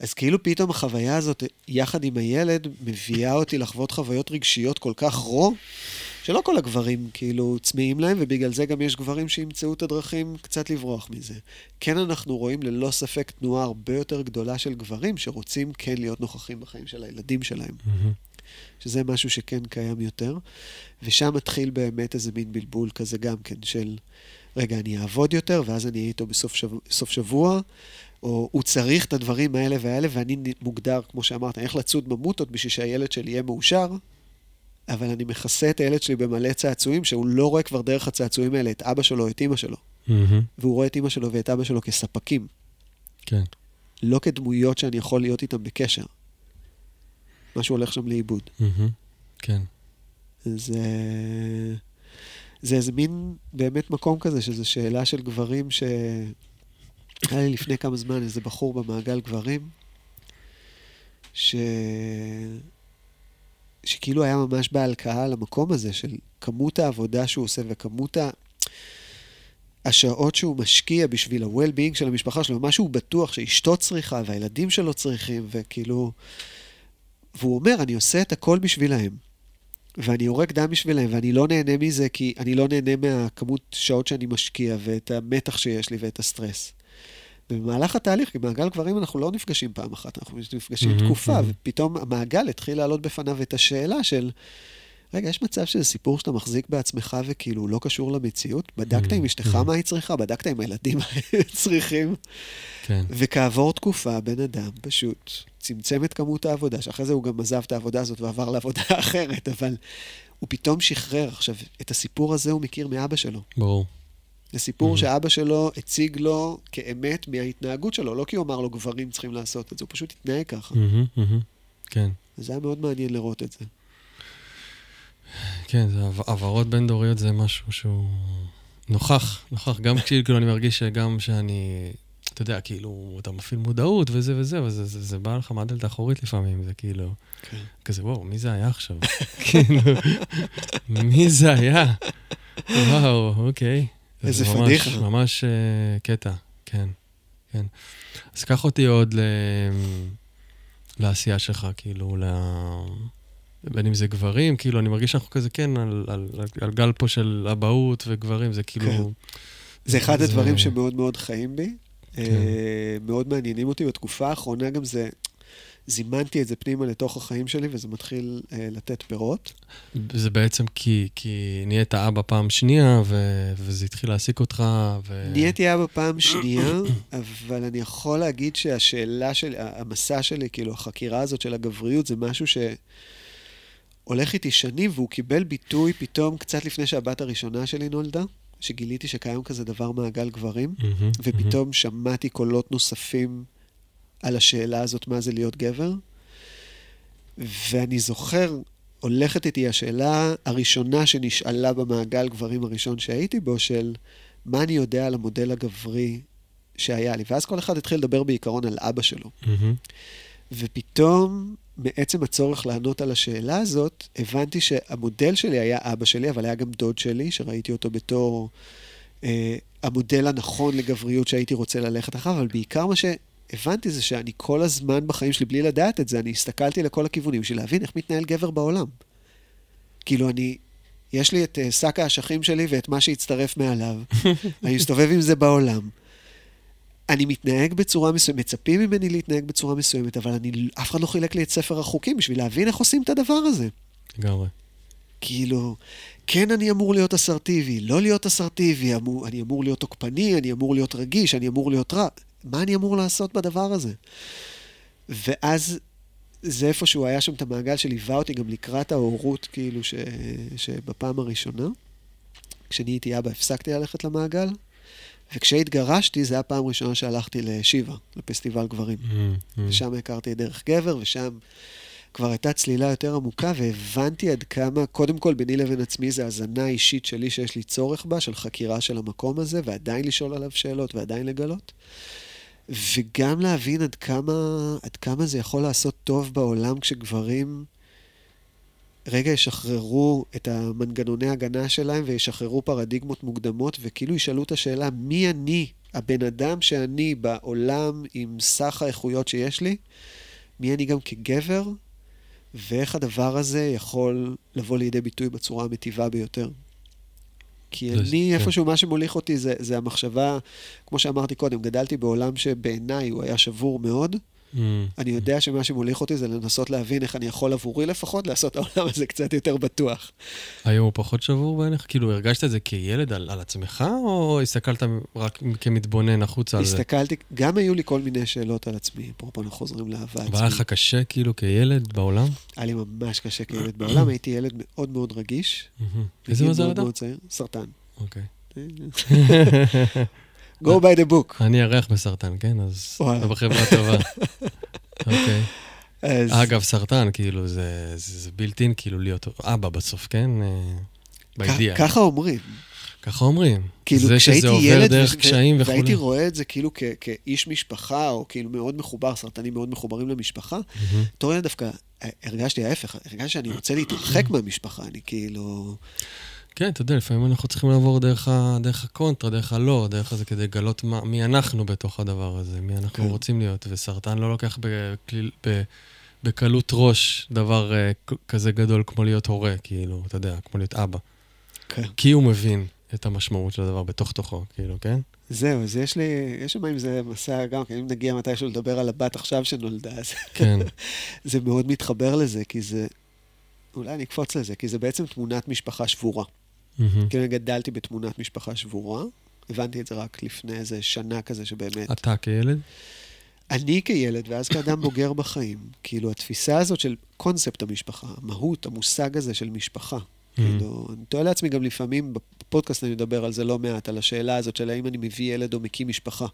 אז כאילו פתאום החוויה הזאת, יחד עם הילד, מביאה אותי לחוות חוויות רגשיות כל כך רו, שלא כל הגברים כאילו צמאים להם, ובגלל זה גם יש גברים שימצאו את הדרכים קצת לברוח מזה. כן, אנחנו רואים ללא ספק תנועה הרבה יותר גדולה של גברים שרוצים כן להיות נוכחים בחיים של הילדים שלהם, מהמם. שזה משהו שכן קיים יותר, ושם מתחיל באמת איזה מין בלבול כזה גם כן של, רגע, אני אעבוד יותר, ואז אני אהיה איתו בסוף שבוע, סוף שבוע, או הוא צריך את הדברים האלה והאלה, ואני מוגדר, כמו שאמרת, אני הולך לצוד ממוטות בשביל שהילד שלי יהיה מאושר, אבל אני מכסה את הילד שלי במלא צעצועים, שהוא לא רואה כבר דרך הצעצועים האלה את אבא שלו או את אמא שלו, מהמם. והוא רואה את אמא שלו ואת אבא שלו כספקים, כן. לא כדמויות שאני יכול להיות איתם בקשר. משהו הולך שם לאיבוד. מהמם. כן. זה, זה איזה מין באמת מקום כזה, שזו שאלה של גברים ש... היה לי לפני כמה זמן איזה בחור במעגל גברים, ש... שכאילו היה ממש בהלקאה על המקום הזה של כמות העבודה שהוא עושה וכמות ה... השעות שהוא משקיע בשביל ה-well-being של המשפחה שלו, מה שהוא בטוח שאשתו צריכה והילדים שלו צריכים, וכאילו... והוא אומר, אני עושה את הכל בשבילהם. ואני יורק דם בשבילהם, ואני לא נהנה מזה, כי אני לא נהנה מהכמות שעות שאני משקיע, ואת המתח שיש לי, ואת הסטרס. ובמהלך התהליך, במעגל גברים אנחנו לא נפגשים פעם אחת, אנחנו נפגשים מהמם, תקופה, מהמם. ופתאום המעגל התחיל להעלות בפניו את השאלה של, רגע, יש מצב שזה סיפור שאתה מחזיק בעצמך וכאילו לא קשור למציאות? בדקת עם אשתך מהמם. מה היא צריכה? בדקת עם הילדים מה הם צריכים? כן. וכעבור תקופה, בן אדם פשוט צמצם את כמות העבודה, שאחרי זה הוא גם עזב את העבודה הזאת ועבר לעבודה [laughs] אחרת, אבל הוא פתאום שחרר. עכשיו, את הסיפור הזה הוא מכיר מאבא שלו. ברור. זה סיפור Mhm. שאבא שלו הציג לו כאמת מההתנהגות שלו, לא כי הוא אמר לו גברים צריכים לעשות את זה, הוא פשוט התנהג ככה. מהמם, מהמם. כן. וזה היה מאוד מעניין לראות את זה. כן, זה העברות בין-דוריות זה משהו שהוא נוכח, נוכח. גם כאילו אני מרגיש שגם שאני, אתה יודע, כאילו, אתה מפעיל מודעות וזה וזה, אבל זה, זה, זה בא לך מהדלת האחורית לפעמים, זה כאילו, כן. כזה, וואו, מי זה היה עכשיו? [laughs] כאילו, מי זה היה? וואו, אוקיי. איזה זה ממש- פדיחה. ממש אה, קטע, כן, כן. אז קח אותי עוד ל... לעשייה שלך, כאילו, ל... בין אם זה גברים, כאילו, אני מרגיש שאנחנו כזה, כן, על, על, על, על גל פה של אבהות וגברים, זה כאילו... כן. זה אחד זה- הדברים שמאוד מאוד חיים בי. כן. אה, מאוד מעניינים אותי. בתקופה האחרונה גם זה, זימנתי את זה פנימה לתוך החיים שלי, וזה מתחיל אה, לתת פירות. זה בעצם כי, כי נהיית אבא פעם שנייה, ו, וזה התחיל להעסיק אותך, ו... נהייתי אבא פעם שנייה, אבל אני יכול להגיד שהשאלה שלי, המסע שלי, כאילו, החקירה הזאת של הגבריות, זה משהו שהולך איתי שנים, והוא קיבל ביטוי פתאום קצת לפני שהבת הראשונה שלי נולדה, שגיליתי שקיים כזה דבר מעגל גברים, מהמם. ופתאום שמעתי קולות נוספים על השאלה הזאת, מה זה להיות גבר. ואני זוכר, הולכת איתי השאלה הראשונה שנשאלה במעגל גברים הראשון שהייתי בו, של מה אני יודע על המודל הגברי שהיה לי. ואז כל אחד התחיל לדבר בעיקרון על אבא שלו. מהמם. ופתאום, מעצם הצורך לענות על השאלה הזאת, הבנתי שהמודל שלי היה אבא שלי, אבל היה גם דוד שלי, שראיתי אותו בתור אה, המודל הנכון לגבריות שהייתי רוצה ללכת אחריו, אבל בעיקר מה שהבנתי זה שאני כל הזמן בחיים שלי, בלי לדעת את זה, אני הסתכלתי לכל הכיוונים בשביל להבין איך מתנהל גבר בעולם. כאילו, אני... יש לי את אה, שק האשכים שלי ואת מה שהצטרף מעליו. [laughs] אני מסתובב עם זה בעולם. אני מתנהג בצורה מסוימת, מצפים ממני להתנהג בצורה מסוימת, אבל אני, אף אחד לא חילק לי את ספר החוקים בשביל להבין איך עושים את הדבר הזה. לגמרי. כאילו, כן אני אמור להיות אסרטיבי, לא להיות אסרטיבי, אמור, אני אמור להיות תוקפני, אני אמור להיות רגיש, אני אמור להיות רע. מה אני אמור לעשות בדבר הזה? ואז זה איפשהו היה שם את המעגל שליווה אותי גם לקראת ההורות, כאילו, ש... שבפעם הראשונה. כשנהייתי אבא הפסקתי ללכת למעגל, וכשהתגרשתי, זו הייתה הפעם הראשונה שהלכתי לשיבה, לפסטיבל גברים. Mm-hmm. ושם הכרתי את דרך גבר, ושם כבר הייתה צלילה יותר עמוקה, והבנתי עד כמה, קודם כל, ביני לבין עצמי, זה הזנה אישית שלי שיש לי צורך בה, של חקירה של המקום הזה, ועדיין לשאול עליו שאלות, ועדיין לגלות. וגם להבין עד כמה, עד כמה זה יכול לעשות טוב בעולם כשגברים רגע ישחררו את המנגנוני הגנה שלהם וישחררו פרדיגמות מוקדמות, וכאילו ישאלו את השאלה, מי אני, הבן אדם שאני בעולם עם סך האיכויות שיש לי, מי אני גם כגבר, ואיך הדבר הזה יכול לבוא לידי ביטוי בצורה המטיבה ביותר. כי זה- אני, כן. איפשהו, מה שמוליך אותי זה, זה המחשבה, כמו שאמרתי קודם, גדלתי בעולם שבעיניי הוא היה שבור מאוד. Mm-hmm. אני יודע שמה שמוליך אותי זה לנסות להבין איך אני יכול עבורי לפחות לעשות העולם הזה קצת יותר בטוח. היום הוא פחות שבור בעיניך? כאילו, הרגשת את זה כילד על, על עצמך, או הסתכלת רק כמתבונן החוצה על זה? הסתכלתי, גם היו לי כל מיני שאלות על עצמי, אפרופו אנחנו חוזרים לאהבה אבל היה לך. קשה, כאילו, כילד בעולם? היה לי ממש קשה כילד בעולם, הייתי ילד מאוד מאוד רגיש. איזה מזל צעיר, סרטן. אוקיי. [laughs] Go by the book. אני ירח בסרטן, כן? אז. אתה בחברה טובה. [laughs] אוקיי. אז אגב, סרטן, כאילו, זה, זה, זה בילטין, כאילו, להיות אבא בסוף, כן? אה, בידיעה. ככה אומרים. ככה אומרים. כאילו, זה שזה עובר ילד, דרך ו- קשיים וכולי. והייתי רואה את זה כאילו כ- כאיש משפחה, או כאילו מאוד מחובר, סרטנים מאוד מחוברים למשפחה. בתור ילד דווקא הרגשתי ההפך, הרגשתי שאני רוצה להתרחק מהמשפחה, אני כאילו... כן, אתה יודע, לפעמים אנחנו צריכים לעבור דרך, ה, דרך הקונטרה, דרך הלא, דרך הזה, כדי לגלות מה, מי אנחנו בתוך הדבר הזה, מי אנחנו כן. רוצים להיות. וסרטן לא לוקח בכליל, ב, בקלות ראש דבר uh, כזה גדול כמו להיות הורה, כאילו, אתה יודע, כמו להיות אבא. כן. כי הוא מבין את המשמעות של הדבר בתוך תוכו, כאילו, כן? זהו, אז יש לי, יש שם עם זה מסע גם, כי אם נגיע מתישהו לדבר על הבת עכשיו שנולדה, אז [laughs] כן. זה מאוד מתחבר לזה, כי זה... אולי אני אקפוץ לזה, כי זה בעצם תמונת משפחה שבורה. כאילו, אני גדלתי בתמונת משפחה שבורה, הבנתי את זה רק לפני איזה שנה כזה שבאמת... אתה כילד? אני כילד, ואז כאדם בוגר בחיים, כאילו, התפיסה הזאת של קונספט המשפחה, המהות, המושג הזה של משפחה. כאילו, אני תוהה לעצמי גם לפעמים, בפודקאסט אני מדבר על זה לא מעט, על השאלה הזאת של האם אני מביא ילד או מקים משפחה.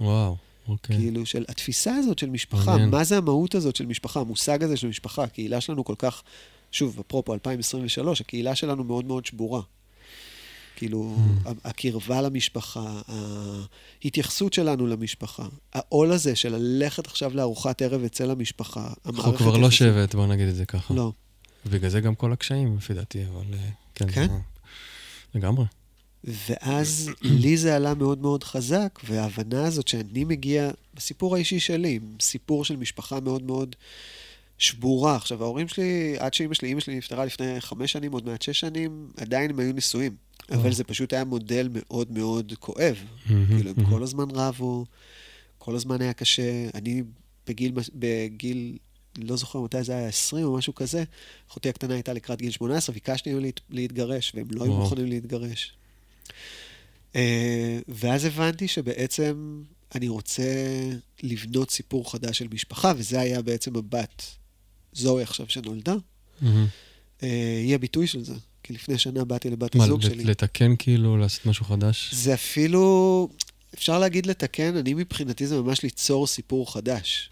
וואו, אוקיי. כאילו, של התפיסה הזאת של משפחה, מעניין. מה זה המהות הזאת של משפחה, המושג הזה של משפחה, הקהילה שלנו כל כך, שוב, אפרופו 2023, הקהילה שלנו מאוד מאוד שבורה. כאילו, Mm. הקרבה למשפחה, ההתייחסות שלנו למשפחה, העול הזה של ללכת עכשיו לארוחת ערב אצל המשפחה, אנחנו כבר לא שבט, בוא נגיד את זה ככה. לא. בגלל זה גם כל הקשיים, לפי דעתי, אבל אה, כן. כן? זה- לגמרי. ואז לי זה עלה מאוד מאוד חזק, וההבנה הזאת שאני מגיע, בסיפור האישי שלי, סיפור של משפחה מאוד מאוד שבורה. עכשיו, ההורים שלי, עד שאימא שלי, אימא שלי נפטרה לפני חמש שנים, עוד מעט שש שנים, עדיין הם היו נשואים. אבל זה פשוט היה מודל מאוד מאוד כואב. כאילו, הם כל הזמן רבו, כל הזמן היה קשה. אני בגיל, בגיל, לא זוכר מתי זה היה, 20 או משהו כזה, אחותי הקטנה הייתה לקראת גיל 18, ביקשתי מהם להת- להתגרש, והם לא היו. מוכנים להתגרש. אה, ואז הבנתי שבעצם אני רוצה לבנות סיפור חדש של משפחה, וזה היה בעצם הבת, זוהי עכשיו שנולדה. אה, היא הביטוי של זה. כי לפני שנה באתי לבת מה, הזוג לת- שלי. לתקן כאילו, לעשות משהו חדש? זה אפילו, אפשר להגיד לתקן, אני מבחינתי זה ממש ליצור סיפור חדש.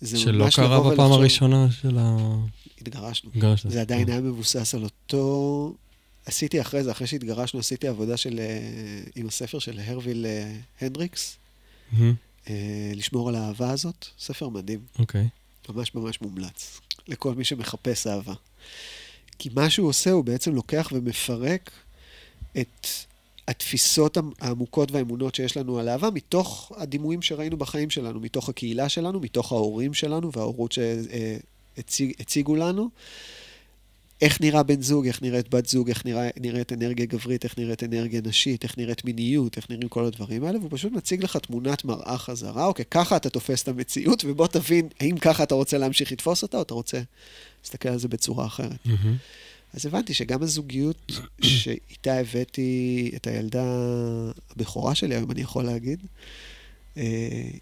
זה שלא קרה בפעם ולחשוב- הראשונה של ה... התגרשנו. גרשת. זה עדיין היה מבוסס על אותו... עשיתי אחרי זה, אחרי שהתגרשנו, עשיתי עבודה של, אה, עם הספר של הרוויל אה, הנדריקס. אה, לשמור על האהבה הזאת. ספר מדהים, אוקיי. ממש ממש מומלץ, לכל מי שמחפש אהבה. כי מה שהוא עושה, הוא בעצם לוקח ומפרק את התפיסות העמוקות והאמונות שיש לנו על אהבה, מתוך הדימויים שראינו בחיים שלנו, מתוך הקהילה שלנו, מתוך ההורים שלנו וההורות שהציגו לנו. איך נראה בן זוג, איך נראית בת זוג, איך נראה, נראית אנרגיה גברית, איך נראית אנרגיה נשית, איך נראית מיניות, איך נראים כל הדברים האלה, והוא פשוט מציג לך תמונת מראה חזרה, אוקיי, ככה אתה תופס את המציאות, ובוא תבין האם ככה אתה רוצה להמשיך לתפוס אותה, או אתה רוצה להסתכל על זה בצורה אחרת. מהמם. אז הבנתי שגם הזוגיות שאיתה הבאתי את הילדה הבכורה שלי, היום אני יכול להגיד, אה,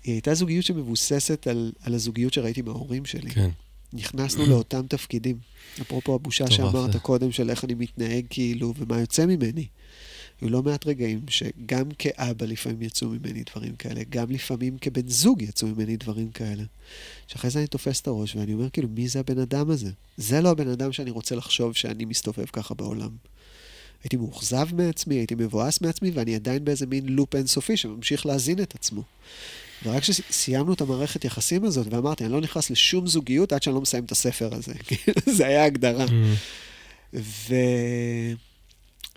היא הייתה זוגיות שמבוססת על, על הזוגיות שראיתי מההורים שלי. כן. נכנסנו לאותם תפקידים. אפרופו הבושה שאמרת זה. קודם, של איך אני מתנהג כאילו, ומה יוצא ממני. היו לא מעט רגעים שגם כאבא לפעמים יצאו ממני דברים כאלה, גם לפעמים כבן זוג יצאו ממני דברים כאלה. שאחרי זה אני תופס את הראש ואני אומר, כאילו, מי זה הבן אדם הזה? זה לא הבן אדם שאני רוצה לחשוב שאני מסתובב ככה בעולם. הייתי מאוכזב מעצמי, הייתי מבואס מעצמי, ואני עדיין באיזה מין לופ אינסופי שממשיך להזין את עצמו. ורק כשסיימנו את המערכת יחסים הזאת, ואמרתי, אני לא נכנס לשום זוגיות עד שאני לא מסיים את הספר הזה. [laughs] כאילו, זה היה הגדרה. Mm, ו...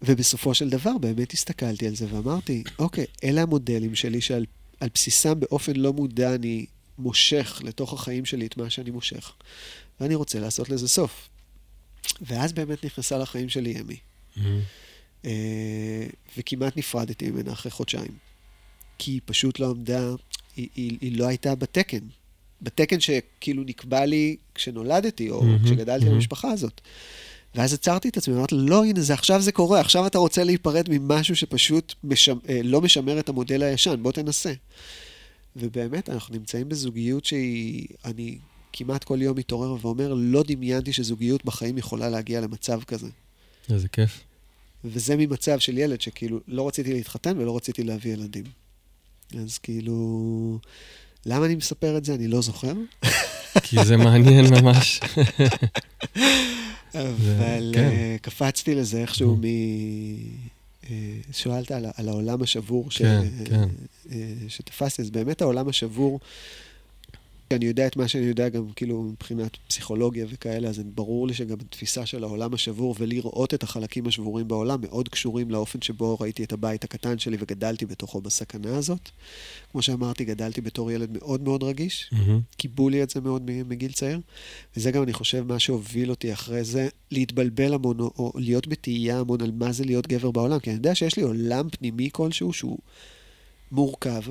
ובסופו של דבר באמת הסתכלתי על זה ואמרתי, אוקיי, אלה המודלים שלי שעל על בסיסם באופן לא מודע אני מושך לתוך החיים שלי את מה שאני מושך, ואני רוצה לעשות לזה סוף. ואז באמת נכנסה לחיים שלי אמי, mm, אה, וכמעט נפרדתי ממנה אחרי חודשיים. כי היא פשוט לא עמדה, היא, היא, היא לא הייתה בתקן. בתקן שכאילו נקבע לי כשנולדתי, או מהמם, כשגדלתי מהמם. במשפחה הזאת. ואז עצרתי את עצמי, אמרתי לו, לא, הנה, זה עכשיו זה קורה, עכשיו אתה רוצה להיפרד ממשהו שפשוט משמ... אה, לא משמר את המודל הישן, בוא תנסה. ובאמת, אנחנו נמצאים בזוגיות שהיא, אני כמעט כל יום מתעורר ואומר, לא דמיינתי שזוגיות בחיים יכולה להגיע למצב כזה. איזה כיף. וזה ממצב של ילד שכאילו לא רציתי להתחתן ולא רציתי להביא ילדים. אז כאילו, למה אני מספר את זה? אני לא זוכר. כי זה מעניין ממש. אבל כן. אה, קפצתי לזה איכשהו. מ... אה, שאלת על, על העולם השבור ש... כן, כן. אה, שתפסתי, אז באמת העולם השבור, אני יודע את מה שאני יודע גם כאילו מבחינת פסיכולוגיה וכאלה, אז ברור לי שגם התפיסה של העולם השבור ולראות את החלקים השבורים בעולם מאוד קשורים לאופן שבו ראיתי את הבית הקטן שלי וגדלתי בתוכו בסכנה הזאת. כמו שאמרתי, גדלתי בתור ילד מאוד מאוד רגיש, מהמם. קיבלו לי את זה מאוד מגיל צעיר, וזה גם, אני חושב, מה שהוביל אותי אחרי זה, להתבלבל המון, או להיות בתהייה המון על מה זה להיות גבר בעולם, כי אני יודע שיש לי עולם פנימי כלשהו שהוא מורכב,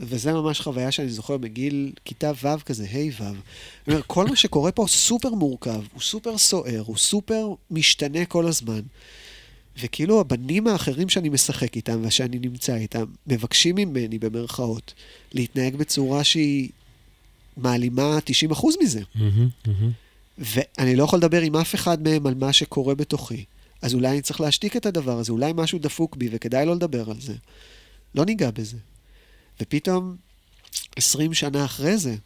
וזה ממש חוויה שאני זוכר מגיל כיתה ו' כזה, ה' ו'. כל מה שקורה פה סופר מורכב, הוא סופר סוער, הוא סופר משתנה כל הזמן. וכאילו הבנים האחרים שאני משחק איתם ושאני נמצא איתם, מבקשים ממני, במרכאות, להתנהג בצורה שהיא מעלימה 90% מזה. מהמם, מהמם. ואני לא יכול לדבר עם אף אחד מהם על מה שקורה בתוכי. אז אולי אני צריך להשתיק את הדבר הזה, אולי משהו דפוק בי וכדאי לא לדבר על זה. לא ניגע בזה. ופתאום, 20 שנה אחרי זה,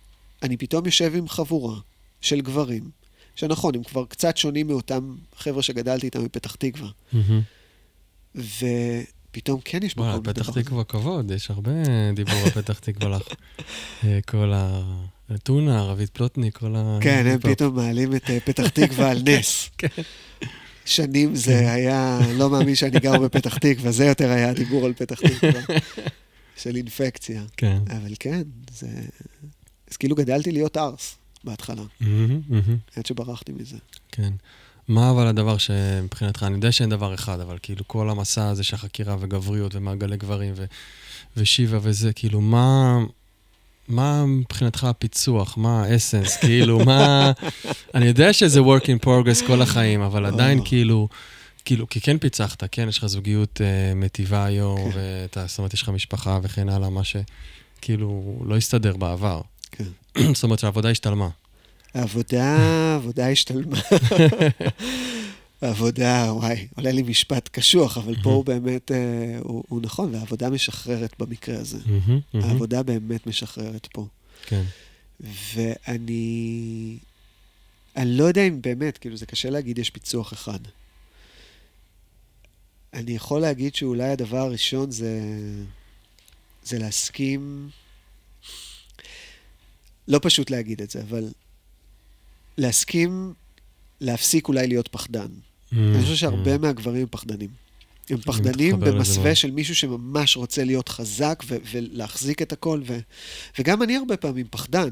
אני פתאום יושב עם חבורה של גברים, שנכון, הם כבר קצת שונים מאותם חבר'ה שגדלתי איתם בפתח תקווה. מהמם. ופתאום כן יש מקום פתח לדבר הזה. תקווה כבוד, יש הרבה דיבור על פתח תקווה לך. אה, כל ה... טונה, רבית פלוטניק, כל ה... כן, הם. פתאום מעלים את אה, פתח תקווה על [laughs] נס. כן. שנים כן. זה היה, לא מאמין שאני גר בפתח תקווה, זה יותר היה הדיבור על פתח תקווה, [laughs] של אינפקציה. כן. אבל כן, זה... אז כאילו גדלתי להיות ארס בהתחלה, מהמם, מהמם. עד שברחתי מזה. כן. מה אבל הדבר שמבחינתך, אני יודע שאין דבר אחד, אבל כאילו כל המסע הזה של חקירה וגבריות ומעגלי גברים ו... ושיבה וזה, כאילו מה... מה מבחינתך הפיצוח? מה האסנס? כאילו, מה... [laughs] אני יודע שזה work in progress כל החיים, אבל עדיין או. כאילו... כאילו, כי כן פיצחת, כן, יש לך זוגיות אה, מטיבה היום, כן. ואתה, זאת אומרת, יש לך משפחה וכן הלאה, מה שכאילו לא הסתדר בעבר. כן. [clears throat] זאת אומרת שהעבודה השתלמה. העבודה, העבודה השתלמה. [laughs] העבודה, וואי, עולה לי משפט קשוח, אבל פה הוא באמת, אה, הוא, הוא נכון, והעבודה משחררת במקרה הזה. העבודה באמת משחררת פה. כן. ואני... אני לא יודע אם באמת, כאילו, זה קשה להגיד יש פיצוח אחד. אני יכול להגיד שאולי הדבר הראשון זה... זה להסכים... לא פשוט להגיד את זה, אבל להסכים להפסיק אולי להיות פחדן. אני חושב שהרבה מהגברים הם פחדנים. הם פחדנים לזה במסווה. של מישהו שממש רוצה להיות חזק ו- ולהחזיק את הכל. ו- וגם אני הרבה פעמים פחדן.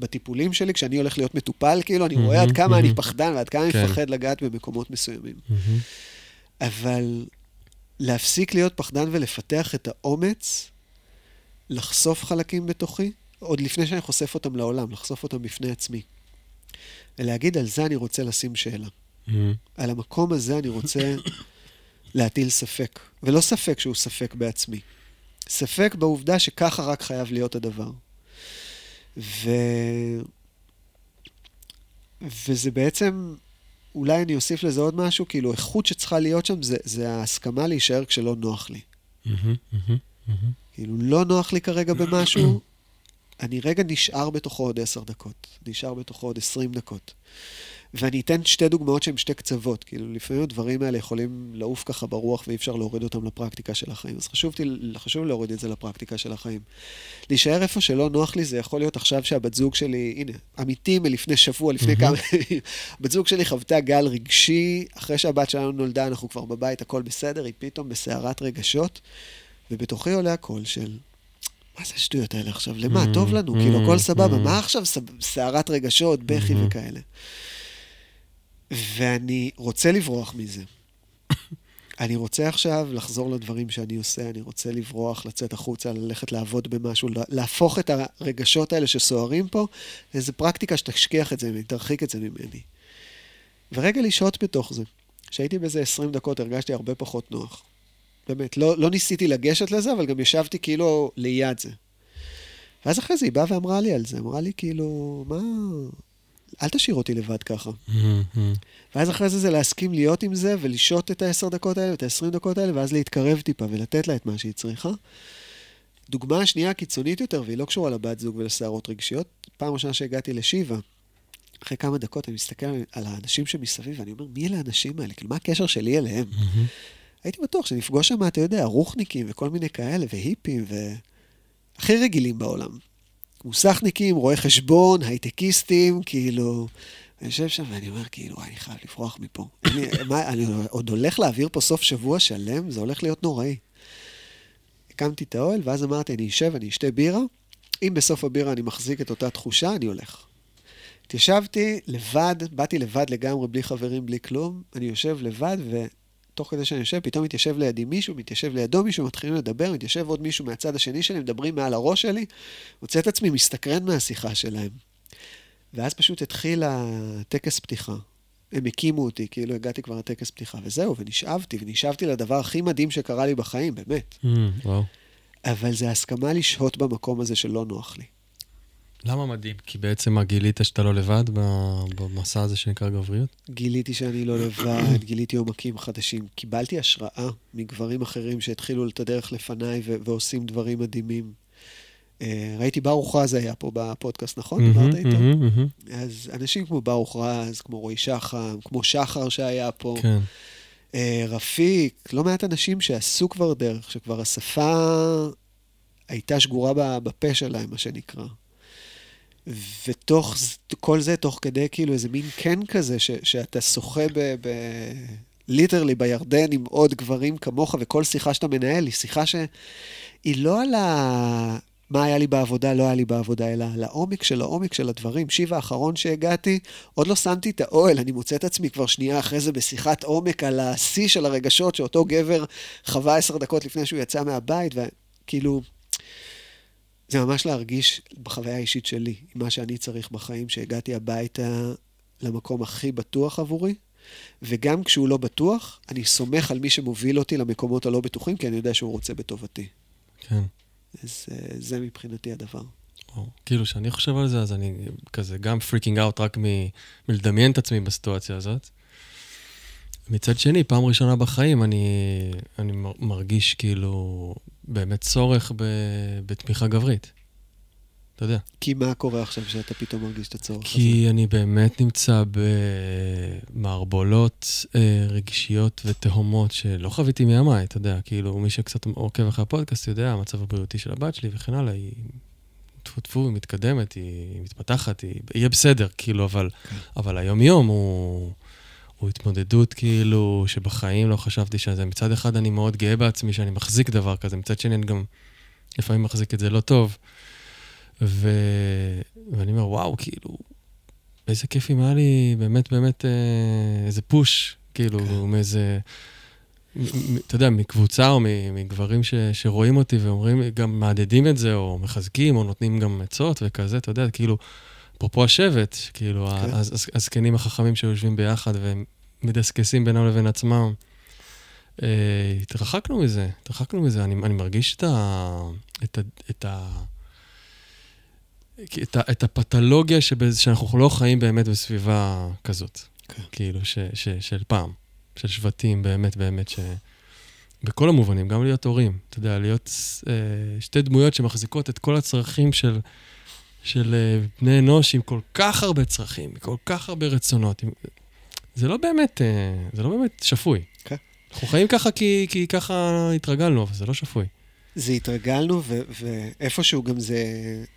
בטיפולים שלי, כשאני הולך להיות מטופל, כאילו, אני רואה עד מהמם, כמה אני מהמם. פחדן ועד כמה אני כן. מפחד לגעת במקומות מסוימים. מהמם. אבל להפסיק להיות פחדן ולפתח את האומץ, לחשוף חלקים בתוכי, עוד לפני שאני חושף אותם לעולם, לחשוף אותם בפני עצמי. ולהגיד, על זה אני רוצה לשים שאלה. Mhm. על המקום הזה אני רוצה להטיל ספק. ולא ספק שהוא ספק בעצמי. ספק בעובדה שככה רק חייב להיות הדבר. ו... וזה בעצם, אולי אני אוסיף לזה עוד משהו, כאילו איכות שצריכה להיות שם זה, זה ההסכמה להישאר כשלא נוח לי. מהמם, מהמם, מהמם. כאילו, לא נוח לי כרגע במשהו, אני רגע נשאר בתוכו עוד עשר דקות, נשאר בתוכו עוד עשרים דקות. ואני אתן שתי דוגמאות שהן שתי קצוות, כאילו, לפעמים הדברים האלה יכולים לעוף ככה ברוח ואי אפשר להוריד אותם לפרקטיקה של החיים. אז חשוב, חשוב להוריד את זה לפרקטיקה של החיים. להישאר איפה שלא נוח לי, זה יכול להיות עכשיו שהבת זוג שלי, הנה, אמיתי מלפני שבוע, לפני כמה... [laughs] בת זוג שלי חוותה גל רגשי, אחרי שהבת שלנו נולדה, אנחנו כבר בבית, הכל בסדר, היא פתאום בסערת רגשות, ובתוכי עולה הקול של... מה זה השטויות האלה עכשיו? למה? טוב לנו, כאילו, הכל סבבה. מה עכשיו סערת רגשות, בכי. וכאלה? ואני רוצה לברוח מזה. [laughs] אני רוצה עכשיו לחזור לדברים שאני עושה, אני רוצה לברוח, לצאת החוצה, ללכת לעבוד במשהו, לה- להפוך את הרגשות האלה שסוערים פה לאיזו פרקטיקה שתשכיח את זה ממני, תרחיק את זה ממני. ורגע לשהות בתוך זה. כשהייתי באיזה 20 דקות הרגשתי הרבה פחות נוח. באמת, לא, לא ניסיתי לגשת לזה, אבל גם ישבתי כאילו ליד זה. ואז אחרי זה היא באה ואמרה לי על זה, אמרה לי כאילו, מה... אל תשאיר אותי לבד ככה. מהמם. ואז אחרי זה זה להסכים להיות עם זה ולשהות את העשר דקות האלה, את העשרים דקות האלה, ואז להתקרב טיפה ולתת לה את מה שהיא צריכה. דוגמה השנייה הקיצונית יותר, והיא לא קשורה לבת זוג ולסערות רגשיות, פעם ראשונה שהגעתי לשיבה, אחרי כמה דקות אני מסתכל על האנשים שמסביב, ואני אומר, מי אלה האנשים האלה? כאילו, מה הקשר שלי אליהם? מהמם. הייתי בטוח שנפגוש שם, אתה יודע, רוחניקים וכל מיני כאלה, והיפים, ו... הכי רגילים בעולם. מוסכניקים, רואי חשבון, הייטקיסטים, כאילו... אני יושב שם ואני אומר, כאילו, אני חייב לברוח מפה. אני, מה, אני עוד הולך להעביר פה סוף שבוע שלם? זה הולך להיות נוראי. הקמתי את האוהל, ואז אמרתי, אני אשב, אני אשתה בירה. אם בסוף הבירה אני מחזיק את אותה תחושה, אני הולך. התיישבתי לבד, באתי לבד לגמרי, בלי חברים, בלי כלום. אני יושב לבד, ותוך כדי שאני יושב, פתאום מתיישב לידי מישהו, מתיישב לידו מישהו, מתחילים לדבר, מתיישב עוד מישהו מהצד השני שלי, מדברים מעל הראש שלי. מוצא את עצמי מסתקרן מהשיחה שלהם. ואז פשוט התחיל הטקס פתיחה. הם הקימו אותי, כאילו הגעתי כבר לטקס פתיחה, וזהו, ונשאבתי, ונשאבתי לדבר הכי מדהים שקרה לי בחיים, באמת. מהמם, וואו. אבל זה הסכמה לשהות במקום הזה שלא נוח לי. למה מדהים? כי בעצם מה, גילית שאתה לא לבד במסע הזה שנקרא גבריות? גיליתי שאני לא לבד, [coughs] גיליתי עומקים חדשים. קיבלתי השראה מגברים אחרים שהתחילו את הדרך לפניי ו- ועושים דברים מדהימים. אה, ראיתי ברוך רז היה פה בפודקאסט, נכון? דיברת איתו? אז אנשים כמו ברוך רז, כמו רועי שחם, כמו שחר שהיה פה, כן. אה, רפיק, לא מעט אנשים שעשו כבר דרך, שכבר השפה הייתה שגורה בפה שלהם, מה שנקרא. ותוך כל זה, תוך כדי כאילו איזה מין קן כזה, ש, שאתה שוחה ב... ב... ליטרלי בירדן עם עוד גברים כמוך, וכל שיחה שאתה מנהל היא שיחה שהיא לא על ה... מה היה לי בעבודה, לא היה לי בעבודה, אלא על העומק של העומק של הדברים. שיב האחרון שהגעתי, עוד לא שמתי את האוהל, אני מוצא את עצמי כבר שנייה אחרי זה בשיחת עומק על השיא של הרגשות שאותו גבר חווה עשר דקות לפני שהוא יצא מהבית, וכאילו, זה ממש להרגיש בחוויה האישית שלי, עם מה שאני צריך בחיים, שהגעתי הביתה למקום הכי בטוח עבורי, וגם כשהוא לא בטוח, אני סומך על מי שמוביל אותי למקומות הלא בטוחים, כי אני יודע שהוא רוצה בטובתי. כן. אז אה, זה מבחינתי הדבר. וואו. כאילו, כשאני חושב על זה, אז אני כזה גם freaking out רק מ- מלדמיין את עצמי בסיטואציה הזאת. מצד שני, פעם ראשונה בחיים אני, אני מר- מרגיש כאילו באמת צורך ב, בתמיכה גברית. אתה יודע. כי מה קורה עכשיו שאתה פתאום מרגיש את הצורך הזה? כי אני באמת נמצא במערבולות אה, רגשיות ותהומות שלא חוויתי מימיי, אתה יודע, כאילו, מי שקצת עוקב אחרי הפודקאסט יודע, המצב הבריאותי של הבת שלי וכן הלאה, היא טפו טפו, היא מתקדמת, היא מתפתחת, היא יהיה בסדר, כאילו, אבל, אבל היום-יום הוא, הוא התמודדות, כאילו, שבחיים לא חשבתי שזה. מצד אחד אני מאוד גאה בעצמי שאני מחזיק דבר כזה, מצד שני אני גם לפעמים מחזיק את זה לא טוב. ו... ואני אומר, וואו, כאילו, איזה כיף אם היה לי באמת באמת אה, איזה פוש, כאילו, כן. מאיזה... אתה יודע, מקבוצה או מגברים ש, שרואים אותי ואומרים, גם מהדהדים את זה, או מחזקים, או נותנים גם עצות וכזה, אתה יודע, כאילו, אפרופו השבט, כאילו, כן. הז- הז- הזקנים החכמים שיושבים ביחד והם מדסקסים בינם לבין עצמם. אה, התרחקנו מזה, התרחקנו מזה. אני, אני מרגיש את ה... את ה... את ה... את, ה, את הפתולוגיה שאנחנו לא חיים באמת בסביבה כזאת. כן. כאילו, ש, ש, של פעם, של שבטים, באמת, באמת, ש... בכל המובנים, גם להיות הורים. אתה יודע, להיות אה, שתי דמויות שמחזיקות את כל הצרכים של, של אה, בני אנוש עם כל כך הרבה צרכים, עם כל כך הרבה רצונות. עם... זה לא באמת, אה, זה לא באמת שפוי. כן. אנחנו חיים ככה כי, כי ככה התרגלנו, אבל זה לא שפוי. זה התרגלנו, ו- ואיפשהו גם זה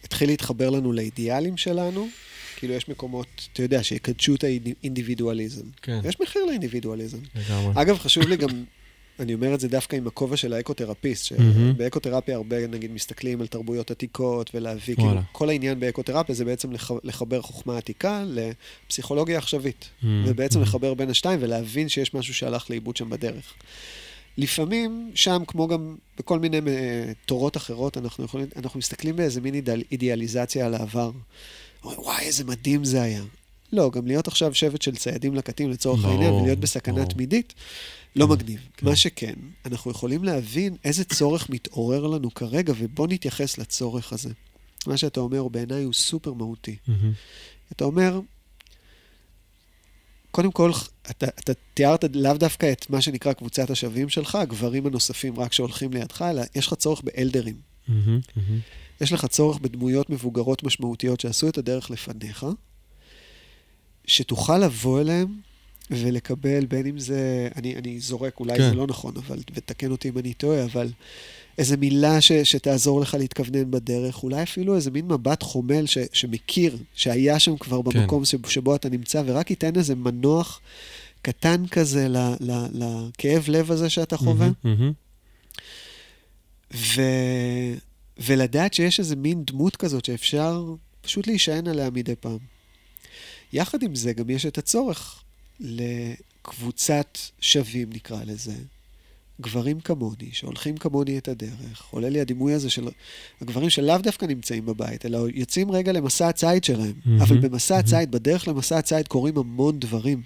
התחיל להתחבר לנו לאידיאלים שלנו. כאילו, יש מקומות, אתה יודע, שיקדשו את האינדיבידואליזם. כן, יש מחיר לאינדיבידואליזם. לגמרי. אגב, חשוב לי גם, אני אומר את זה דווקא עם הכובע של האקותרפיסט. שבאקותרפיה הרבה, נגיד, מסתכלים על תרבויות עתיקות ולהביא, כאילו. כל העניין באקותרפיה זה בעצם לח- לחבר חוכמה עתיקה לפסיכולוגיה עכשווית. ובעצם. לחבר בין השתיים ולהבין שיש משהו שהלך לאיבוד שם בדרך. לפעמים שם, כמו גם בכל מיני אה, תורות אחרות, אנחנו, יכולים, אנחנו מסתכלים באיזה מין אידיאליזציה על העבר. וואי, איזה מדהים זה היה. לא, גם להיות עכשיו שבט של ציידים לקטים לצורך ברור, העניין, ולהיות בסכנה ברור. תמידית, לא כן, מגניב. כן. מה שכן, אנחנו יכולים להבין איזה צורך מתעורר לנו כרגע, ובוא נתייחס לצורך הזה. מה שאתה אומר, בעיניי הוא סופר מהותי. מהמם. אתה אומר, קודם כל, אתה, אתה תיארת לאו דווקא את מה שנקרא קבוצת השווים שלך, הגברים הנוספים רק שהולכים לידך, אלא יש לך צורך באלדרים. מהמם, מהמם. יש לך צורך בדמויות מבוגרות משמעותיות שעשו את הדרך לפניך, שתוכל לבוא אליהם ולקבל, בין אם זה, אני, אני זורק, אולי כן. זה לא נכון, אבל, ותקן אותי אם אני טועה, אבל איזה מילה ש, שתעזור לך להתכוונן בדרך, אולי אפילו איזה מין מבט חומל ש, שמכיר, שהיה שם כבר כן. במקום ש, שבו אתה נמצא, ורק ייתן איזה מנוח קטן כזה ל, ל, לכאב לב הזה שאתה חווה. מהמם, מהמם. ו... ולדעת שיש איזה מין דמות כזאת שאפשר פשוט להישען עליה מדי פעם. יחד עם זה, גם יש את הצורך לקבוצת שווים, נקרא לזה. גברים כמוני, שהולכים כמוני את הדרך. עולה לי הדימוי הזה של הגברים שלאו דווקא נמצאים בבית, אלא יוצאים רגע למסע הציד שלהם. מהמם, אבל במסע מהמם. הציד, בדרך למסע הציד קורים המון דברים.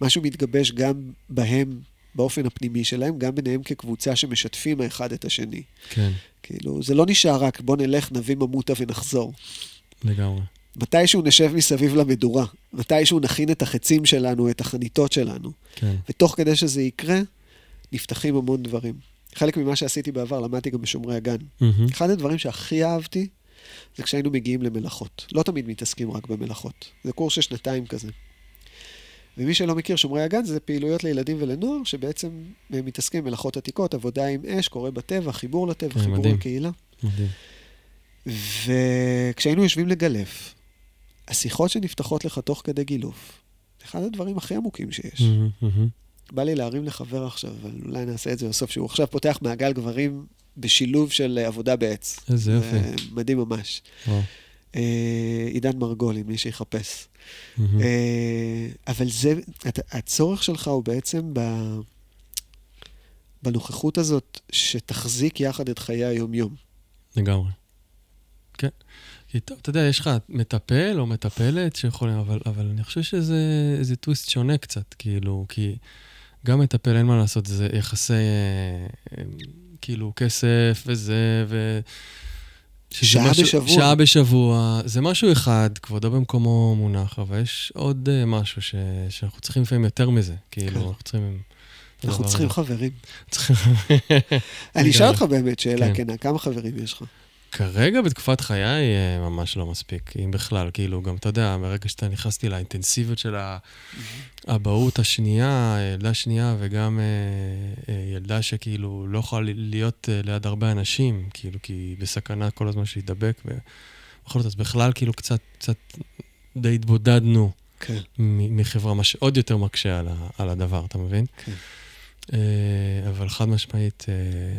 משהו מתגבש גם בהם, באופן הפנימי שלהם, גם ביניהם כקבוצה שמשתפים האחד את השני. כן, כאילו, זה לא נשאר רק בוא נלך, נביא ממוטה ונחזור. לגמרי. מתישהו נשב מסביב למדורה, מתישהו נכין את החצים שלנו, את החניתות שלנו. כן. ותוך כדי שזה יקרה, נפתחים המון דברים. חלק ממה שעשיתי בעבר, למדתי גם בשומרי הגן. מהמם. אחד הדברים שהכי אהבתי, זה כשהיינו מגיעים למלאכות. לא תמיד מתעסקים רק במלאכות. זה קורס של שנתיים כזה. ומי שלא מכיר, שומרי הגן זה פעילויות לילדים ולנוער, שבעצם מתעסקים במלאכות עתיקות, עבודה עם אש, קורא בטבע, חיבור לטבע, כן, חיבור מדהים. לקהילה. מדהים. וכשהיינו יושבים לגלף, השיחות שנפתחות לך תוך כדי גילוף, זה אחד הדברים הכי עמוקים שיש. מהמם, מהמם. בא לי להרים לחבר עכשיו, אבל אולי נעשה את זה בסוף, שהוא עכשיו פותח מעגל גברים בשילוב של עבודה בעץ. איזה יופי. מדהים ממש. וואו. אה, עידן מרגולי, מי שיחפש. מהמם. אה, אבל זה, אתה- הצורך שלך הוא בעצם ב... בנוכחות הזאת שתחזיק יחד את חיי היום-יום. לגמרי. כן. כי טוב, אתה יודע, יש לך מטפל או מטפלת שיכולים, אבל, אבל אני חושב שזה טוויסט שונה קצת, כאילו, כי גם מטפל, אין מה לעשות, זה יחסי, אה, אה, כאילו, כסף וזה, ו... שעה בשבוע. שעה בשבוע. זה משהו אחד, כבודו במקומו מונח, אבל יש עוד אה, משהו ש, שאנחנו צריכים לפעמים יותר מזה. כאילו, כן. אנחנו צריכים... אנחנו צריכים. חברים. צריכים... אני אשאל. אותך באמת שאלה כן. כנה, כמה חברים יש לך? כרגע בתקופת חיי אה, ממש לא מספיק, אם בכלל, כאילו, גם אתה יודע, ברגע שאתה נכנסתי לאינטנסיביות של האבהות השנייה, ילדה שנייה, וגם אה, אה, ילדה שכאילו לא יכולה להיות ליד הרבה אנשים, כאילו, כי היא בסכנה כל הזמן להידבק, ובכל זאת, אז בכלל, כאילו, קצת, קצת די התבודדנו כן. מחברה, מה שעוד יותר מקשה על, על הדבר, אתה מבין? כן. אה, אבל חד משמעית אה,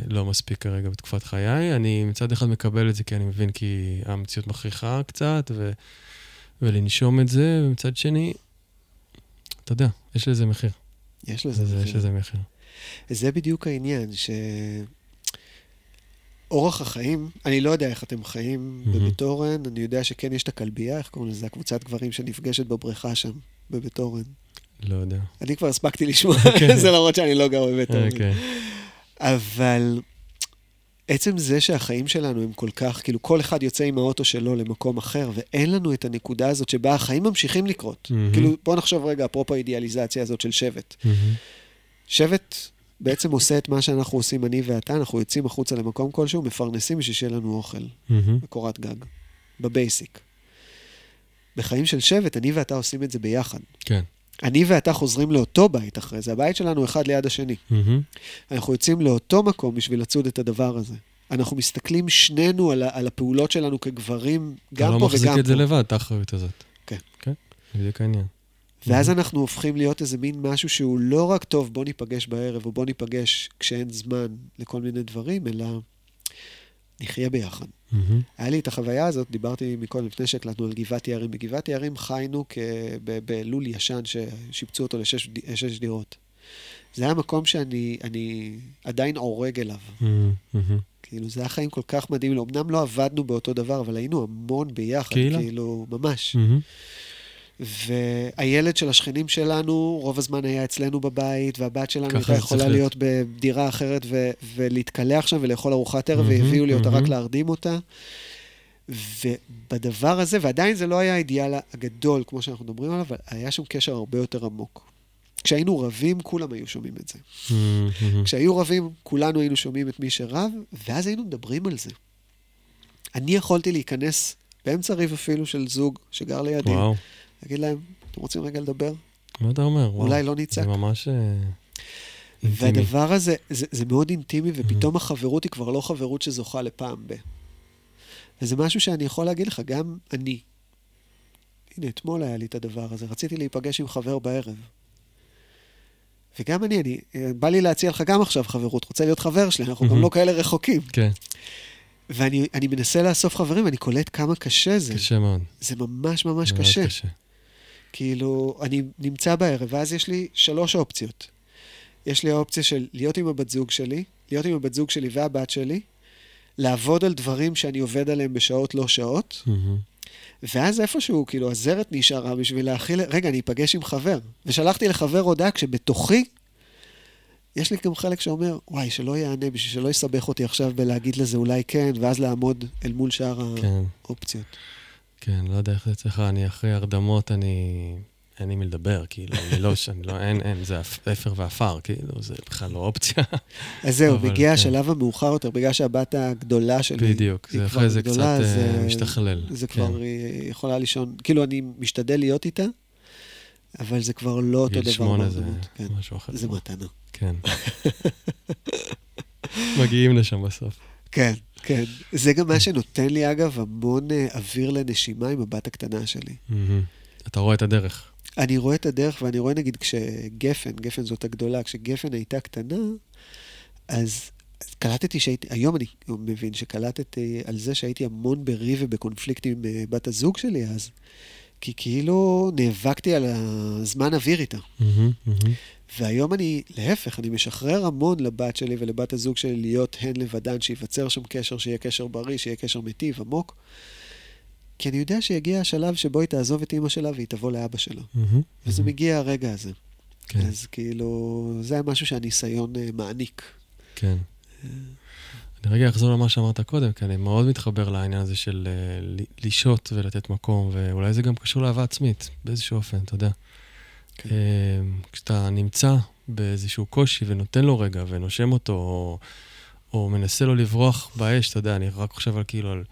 לא מספיק כרגע בתקופת חיי. אני מצד אחד מקבל את זה כי אני מבין כי המציאות מכריחה קצת, ו, ולנשום את זה, ומצד שני, אתה יודע, יש לזה מחיר. יש לזה זה, יש מחיר. לזה מחיר. זה בדיוק העניין, ש... אורח החיים, אני לא יודע איך אתם חיים מהמם. בבית אורן, אני יודע שכן יש את הכלבייה, איך קוראים לזה? הקבוצת גברים שנפגשת בבריכה שם, בבית אורן. לא יודע. אני כבר הספקתי לשמוע, [laughs] אוקיי. זה למרות שאני לא גר בבית ההורים. אוקיי. אבל עצם זה שהחיים שלנו הם כל כך, כאילו כל אחד יוצא עם האוטו שלו למקום אחר, ואין לנו את הנקודה הזאת שבה החיים ממשיכים לקרות. כאילו, בוא נחשוב רגע, אפרופו האידיאליזציה הזאת של שבט. שבט בעצם עושה את מה שאנחנו עושים, אני ואתה, אנחנו יוצאים החוצה למקום כלשהו, מפרנסים בשביל שיהיה לנו אוכל מהמם. וקורת גג, בבייסיק. בחיים של שבט, אני ואתה עושים את זה ביחד. כן. אני ואתה חוזרים לאותו בית אחרי זה, הבית שלנו אחד ליד השני. מהמם. אנחנו יוצאים לאותו מקום בשביל לצוד את הדבר הזה. אנחנו מסתכלים שנינו על, על הפעולות שלנו כגברים, אתה גם לא פה מחזיק וגם את זה פה. לבד, את האחריות הזאת. כן. כן, בדיוק העניין. ואז אנחנו הופכים להיות איזה מין משהו שהוא לא רק טוב, בוא ניפגש בערב, או בוא ניפגש כשאין זמן לכל מיני דברים, אלא נחיה ביחד. מהמם. היה לי את החוויה הזאת, דיברתי מקודם, לפני שהקלטנו על גבעת יערים. בגבעת יערים חיינו כ... ב- בלול ישן ששיפצו אותו לשש שש דירות. זה היה מקום שאני אני עדיין עורג אליו. מהמם. כאילו, זה היה חיים כל כך מדהים. אמנם לא עבדנו באותו דבר, אבל היינו המון ביחד. קהילה. כאילו, ממש. מהמם. והילד של השכנים שלנו, רוב הזמן היה אצלנו בבית, והבת שלנו הייתה יכולה צריך להיות בדירה אחרת ו- ולהתקלח שם ולאכול ארוחת ערב, מהמם, והביאו לי אותה רק מהמם. להרדים אותה. ובדבר הזה, ועדיין זה לא היה האידיאל הגדול, כמו שאנחנו מדברים עליו, אבל היה שם קשר הרבה יותר עמוק. כשהיינו רבים, כולם היו שומעים את זה. מהמם. כשהיו רבים, כולנו היינו שומעים את מי שרב, ואז היינו מדברים על זה. אני יכולתי להיכנס באמצע ריב אפילו של זוג שגר לידי, וואו, להגיד להם, אתם רוצים רגע לדבר? מה אתה אומר? וואו. אולי לא נצעק. זה ממש אה, אינטימי. והדבר הזה, זה, זה מאוד אינטימי, ופתאום החברות היא כבר לא חברות שזוכה לפעם ב. וזה משהו שאני יכול להגיד לך, גם אני. הנה, אתמול היה לי את הדבר הזה, רציתי להיפגש עם חבר בערב. וגם אני, אני, בא לי להציע לך גם עכשיו חברות, רוצה להיות חבר שלי, אנחנו גם מהמם. לא כאלה רחוקים. כן, ואני אני מנסה לאסוף חברים, ואני קולט כמה קשה זה. קשה מאוד. זה ממש ממש קשה. קשה. כאילו, אני נמצא בערב, ואז יש לי שלוש אופציות. יש לי האופציה של להיות עם הבת זוג שלי, להיות עם הבת זוג שלי והבת שלי, לעבוד על דברים שאני עובד עליהם בשעות לא שעות, מהמם. ואז איפשהו, כאילו, הזרת נשארה בשביל להכיל... רגע, אני אפגש עם חבר. ושלחתי לחבר הודעה כשבתוכי, יש לי גם חלק שאומר, וואי, שלא יענה, בשביל שלא יסבך אותי עכשיו בלהגיד לזה אולי כן, ואז לעמוד אל מול שאר כן, האופציות. כן, לא יודע איך זה אצלך, אני אחרי הרדמות, אני... אין לי מי לדבר, כאילו, אני לא, [laughs] אני לא, אין, אין, זה אפ- אפר ועפר, כאילו, זה בכלל לא אופציה. [laughs] אז זהו, מגיע כן. השלב המאוחר יותר, בגלל שהבת הגדולה שלי... בדיוק, זה אחרי זה קצת זה- אה, משתכלל. זה כן. כבר, היא יכולה לישון, כאילו, אני משתדל להיות איתה, אבל זה כבר לא אותו גיל דבר. שמונה זה כן. משהו אחר. זה מתנה. כן. [laughs] מגיעים לשם בסוף. כן, כן. זה גם מה שנותן לי, אגב, המון אה, אוויר לנשימה עם הבת הקטנה שלי. אתה רואה את הדרך. אני רואה את הדרך, ואני רואה, נגיד, כשגפן, גפן זאת הגדולה, כשגפן הייתה קטנה, אז אז קלטתי שהייתי, היום אני מבין שקלטתי על זה שהייתי המון בריב ובקונפליקט עם אה, בת הזוג שלי אז, כי כאילו נאבקתי על הזמן אוויר איתה. מהמם, מהמם. והיום אני, להפך, אני משחרר המון לבת שלי ולבת הזוג שלי להיות הן לבדן, שייווצר שם קשר, שיהיה קשר בריא, שיהיה קשר מיטיב, עמוק. כי אני יודע שיגיע השלב שבו היא תעזוב את אימא שלה והיא תבוא לאבא שלה. מהמם, וזה מהמם. מגיע הרגע הזה. כן, אז כאילו, זה משהו שהניסיון אה, מעניק. כן. אני רגע אחזור למה שאמרת קודם, כי אני מאוד מתחבר לעניין הזה של ל- לשהות ולתת מקום, ואולי זה גם קשור לאהבה עצמית, באיזשהו אופן, אתה יודע. כן. אה, כשאתה נמצא באיזשהו קושי ונותן לו רגע ונושם אותו, או, או מנסה לו לברוח באש, אתה יודע, אני רק חושב על כאילו על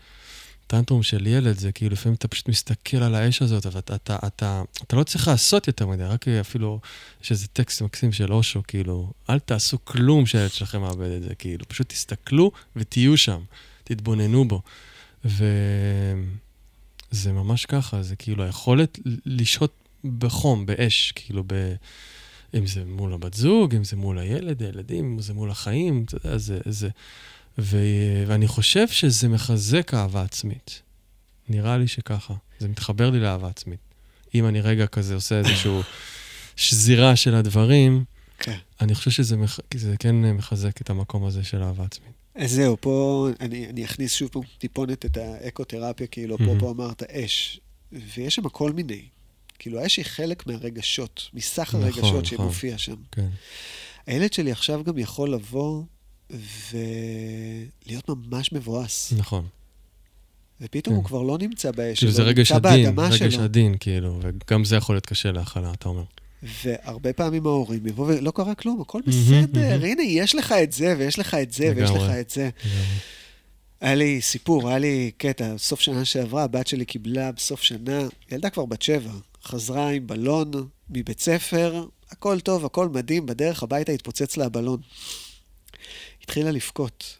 טנטרום של ילד, זה כאילו לפעמים אתה פשוט מסתכל על האש הזאת, אבל אתה, אתה, אתה, אתה לא צריך לעשות יותר מדי, רק אפילו, יש איזה טקסט מקסים של אושו, כאילו, אל תעשו כלום שהילד שלכם מאבד את זה, כאילו, פשוט תסתכלו ותהיו שם, תתבוננו בו. וזה ממש ככה, זה כאילו היכולת לשהות בחום, באש, כאילו, ב... אם זה מול הבת זוג, אם זה מול הילד, הילדים, אם זה מול החיים, אתה יודע, זה... זה... ו... ואני חושב שזה מחזק אהבה עצמית. נראה לי שככה. זה מתחבר לי לאהבה עצמית. אם אני רגע כזה עושה איזושהי שזירה [coughs] של הדברים, כן. אני חושב שזה מח... כן מחזק את המקום הזה של אהבה עצמית. אז זהו, פה אני, אני אכניס שוב פה טיפונת את האקותרפיה, כאילו, פה מהמם. פה אמרת אש, ויש שם כל מיני. כאילו, האש היא חלק מהרגשות, מסך נכון, הרגשות נכון. שמופיע שם. כן. הילד שלי עכשיו גם יכול לבוא ולהיות ממש מבואס. נכון. ופתאום כן. הוא כבר לא נמצא באש כאילו זה הוא רגש נמצא באדמה רגש שלו. עדין, כאילו, וגם זה יכול להיות קשה להכלה, אתה אומר. והרבה פעמים ההורים יבואו ולא קרה כלום, הכל בסדר. הנה, יש לך את זה, ויש לך את זה, ויש לך לגמרי. את זה. היה לי סיפור, היה לי קטע, סוף שנה שעברה, הבת שלי קיבלה בסוף שנה, ילדה כבר בת שבע, חזרה עם בלון מבית ספר, הכל טוב, הכל מדהים, בדרך הביתה התפוצץ לה הבלון. התחילה לבכות.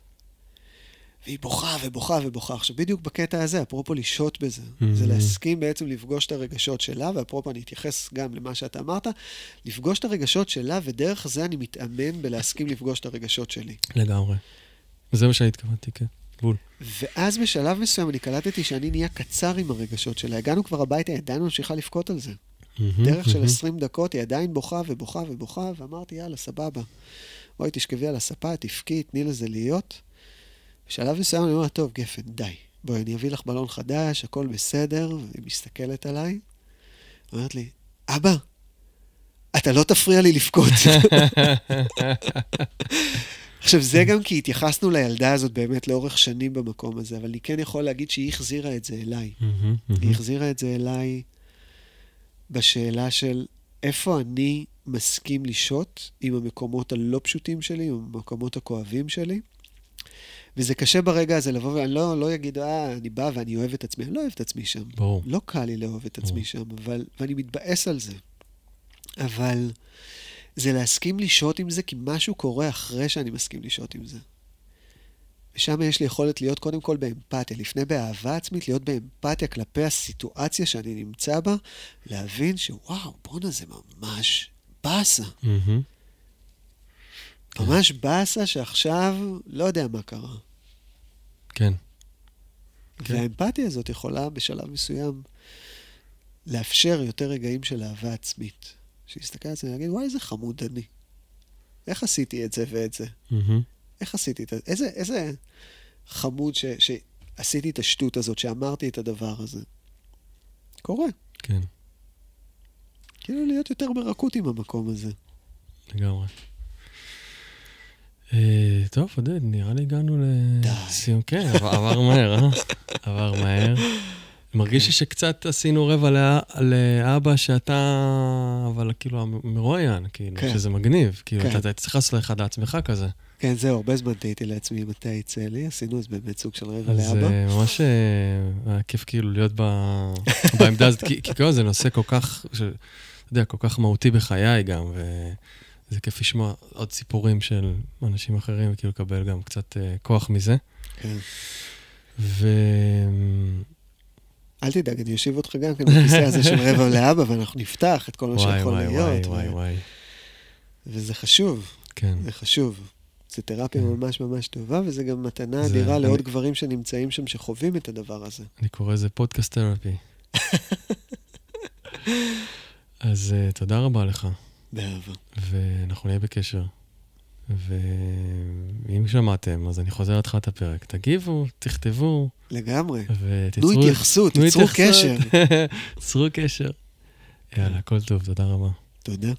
והיא בוכה ובוכה ובוכה. עכשיו, בדיוק בקטע הזה, אפרופו לשהות בזה, זה Mhm. להסכים בעצם לפגוש את הרגשות שלה, ואפרופו, אני אתייחס גם למה שאתה אמרת, לפגוש את הרגשות שלה, ודרך זה אני מתאמן בלהסכים לפגוש את הרגשות שלי. לגמרי. זה מה שאני התכוונתי, כן. בול. ואז בשלב מסוים אני קלטתי שאני נהיה קצר עם הרגשות שלה. הגענו כבר הביתה, היא עדיין ממשיכה לבכות על זה. דרך של 20 דקות, היא עדיין בוכה ובוכה ובוכה, ואמרתי, יאללה, סבבה. בואי תשכבי על הספה, תבכי, תני לזה להיות. בשלב מסוים אני אומר, טוב, גפן, די. בואי, אני אביא לך בלון חדש, הכל בסדר, והיא מסתכלת עליי. אומרת לי, אבא, אתה לא תפריע לי לבכות. [laughs] עכשיו, זה גם כי התייחסנו לילדה הזאת באמת לאורך שנים במקום הזה, אבל אני כן יכול להגיד שהיא החזירה את זה אליי. היא החזירה את זה אליי בשאלה של איפה אני מסכים לשהות עם המקומות הלא פשוטים שלי, עם המקומות הכואבים שלי. וזה קשה ברגע הזה לבוא, ואני לא, לא אגיד, אה, אני בא ואני אוהב את עצמי. אני לא אוהב את עצמי שם. ברור. לא קל לי לאהוב את עצמי ברור. שם, אבל, ואני מתבאס על זה. אבל זה להסכים לשהות עם זה, כי משהו קורה אחרי שאני מסכים לשהות עם זה. ושם יש לי יכולת להיות קודם כל באמפתיה, לפני באהבה עצמית, להיות באמפתיה כלפי הסיטואציה שאני נמצא בה, להבין שוואו, בואנה, זה ממש באסה. כן. ממש באסה שעכשיו לא יודע מה קרה. כן. כן. והאמפתיה הזאת יכולה בשלב מסוים לאפשר יותר רגעים של אהבה עצמית. שיסתכל על זה ויגיד, וואי, איזה חמוד אני. איך עשיתי את זה ואת זה? מהמם. איך עשיתי את זה? איזה, איזה חמוד ש, שעשיתי את השטות הזאת, שאמרתי את הדבר הזה. קורה. כן, כאילו להיות יותר ברכות עם המקום הזה. לגמרי. אה, טוב, עודד, נראה לי הגענו די. לסיום. כן, עבר- עבר מהר, אה? עבר מהר. מרגיש לי שקצת עשינו רבע לא- לאבא שאתה, אבל כאילו המרואיין, כאילו, כן. שזה מגניב. כאילו, כן. אתה אתה צריך לעשות לך לעצמך כזה. כן, זהו, הרבה זמן תהיתי לעצמי מתי יצא לי, עשינו אז באמת סוג של רבע לאבא. אה, ממש אה, היה כיף כאילו להיות [laughs] בעמדה הזאת, כי כאילו זה נושא כל כך, אתה יודע, כל כך מהותי בחיי גם, וזה כיף לשמוע עוד סיפורים של אנשים אחרים, וכאילו לקבל גם קצת אה, כוח מזה. כן. ו... אל תדאג, אני אושיב אותך גם כן בכיסא הזה של רבע [laughs] לאבא, ואנחנו נפתח את כל מה וואי, שיכול וואי, וואי, להיות. וואי, ו- וואי. וזה חשוב, כן. זה חשוב. זו תרפיה כן. ממש ממש טובה, וזה גם מתנה זה- אדירה לעוד גברים שנמצאים שם, שחווים את הדבר הזה. אני קורא לזה פודקאסט תרפי. [laughs] אז אה, תודה רבה לך, באהבה. ואנחנו נהיה בקשר. ואם שמעתם, אז אני חוזר להתחלת הפרק. תגיבו, תכתבו, לגמרי. ותצרו... תנו התייחסות, תיצרו. קשר. [laughs] צרו קשר. יאללה, הכל טוב, תודה רבה. תודה.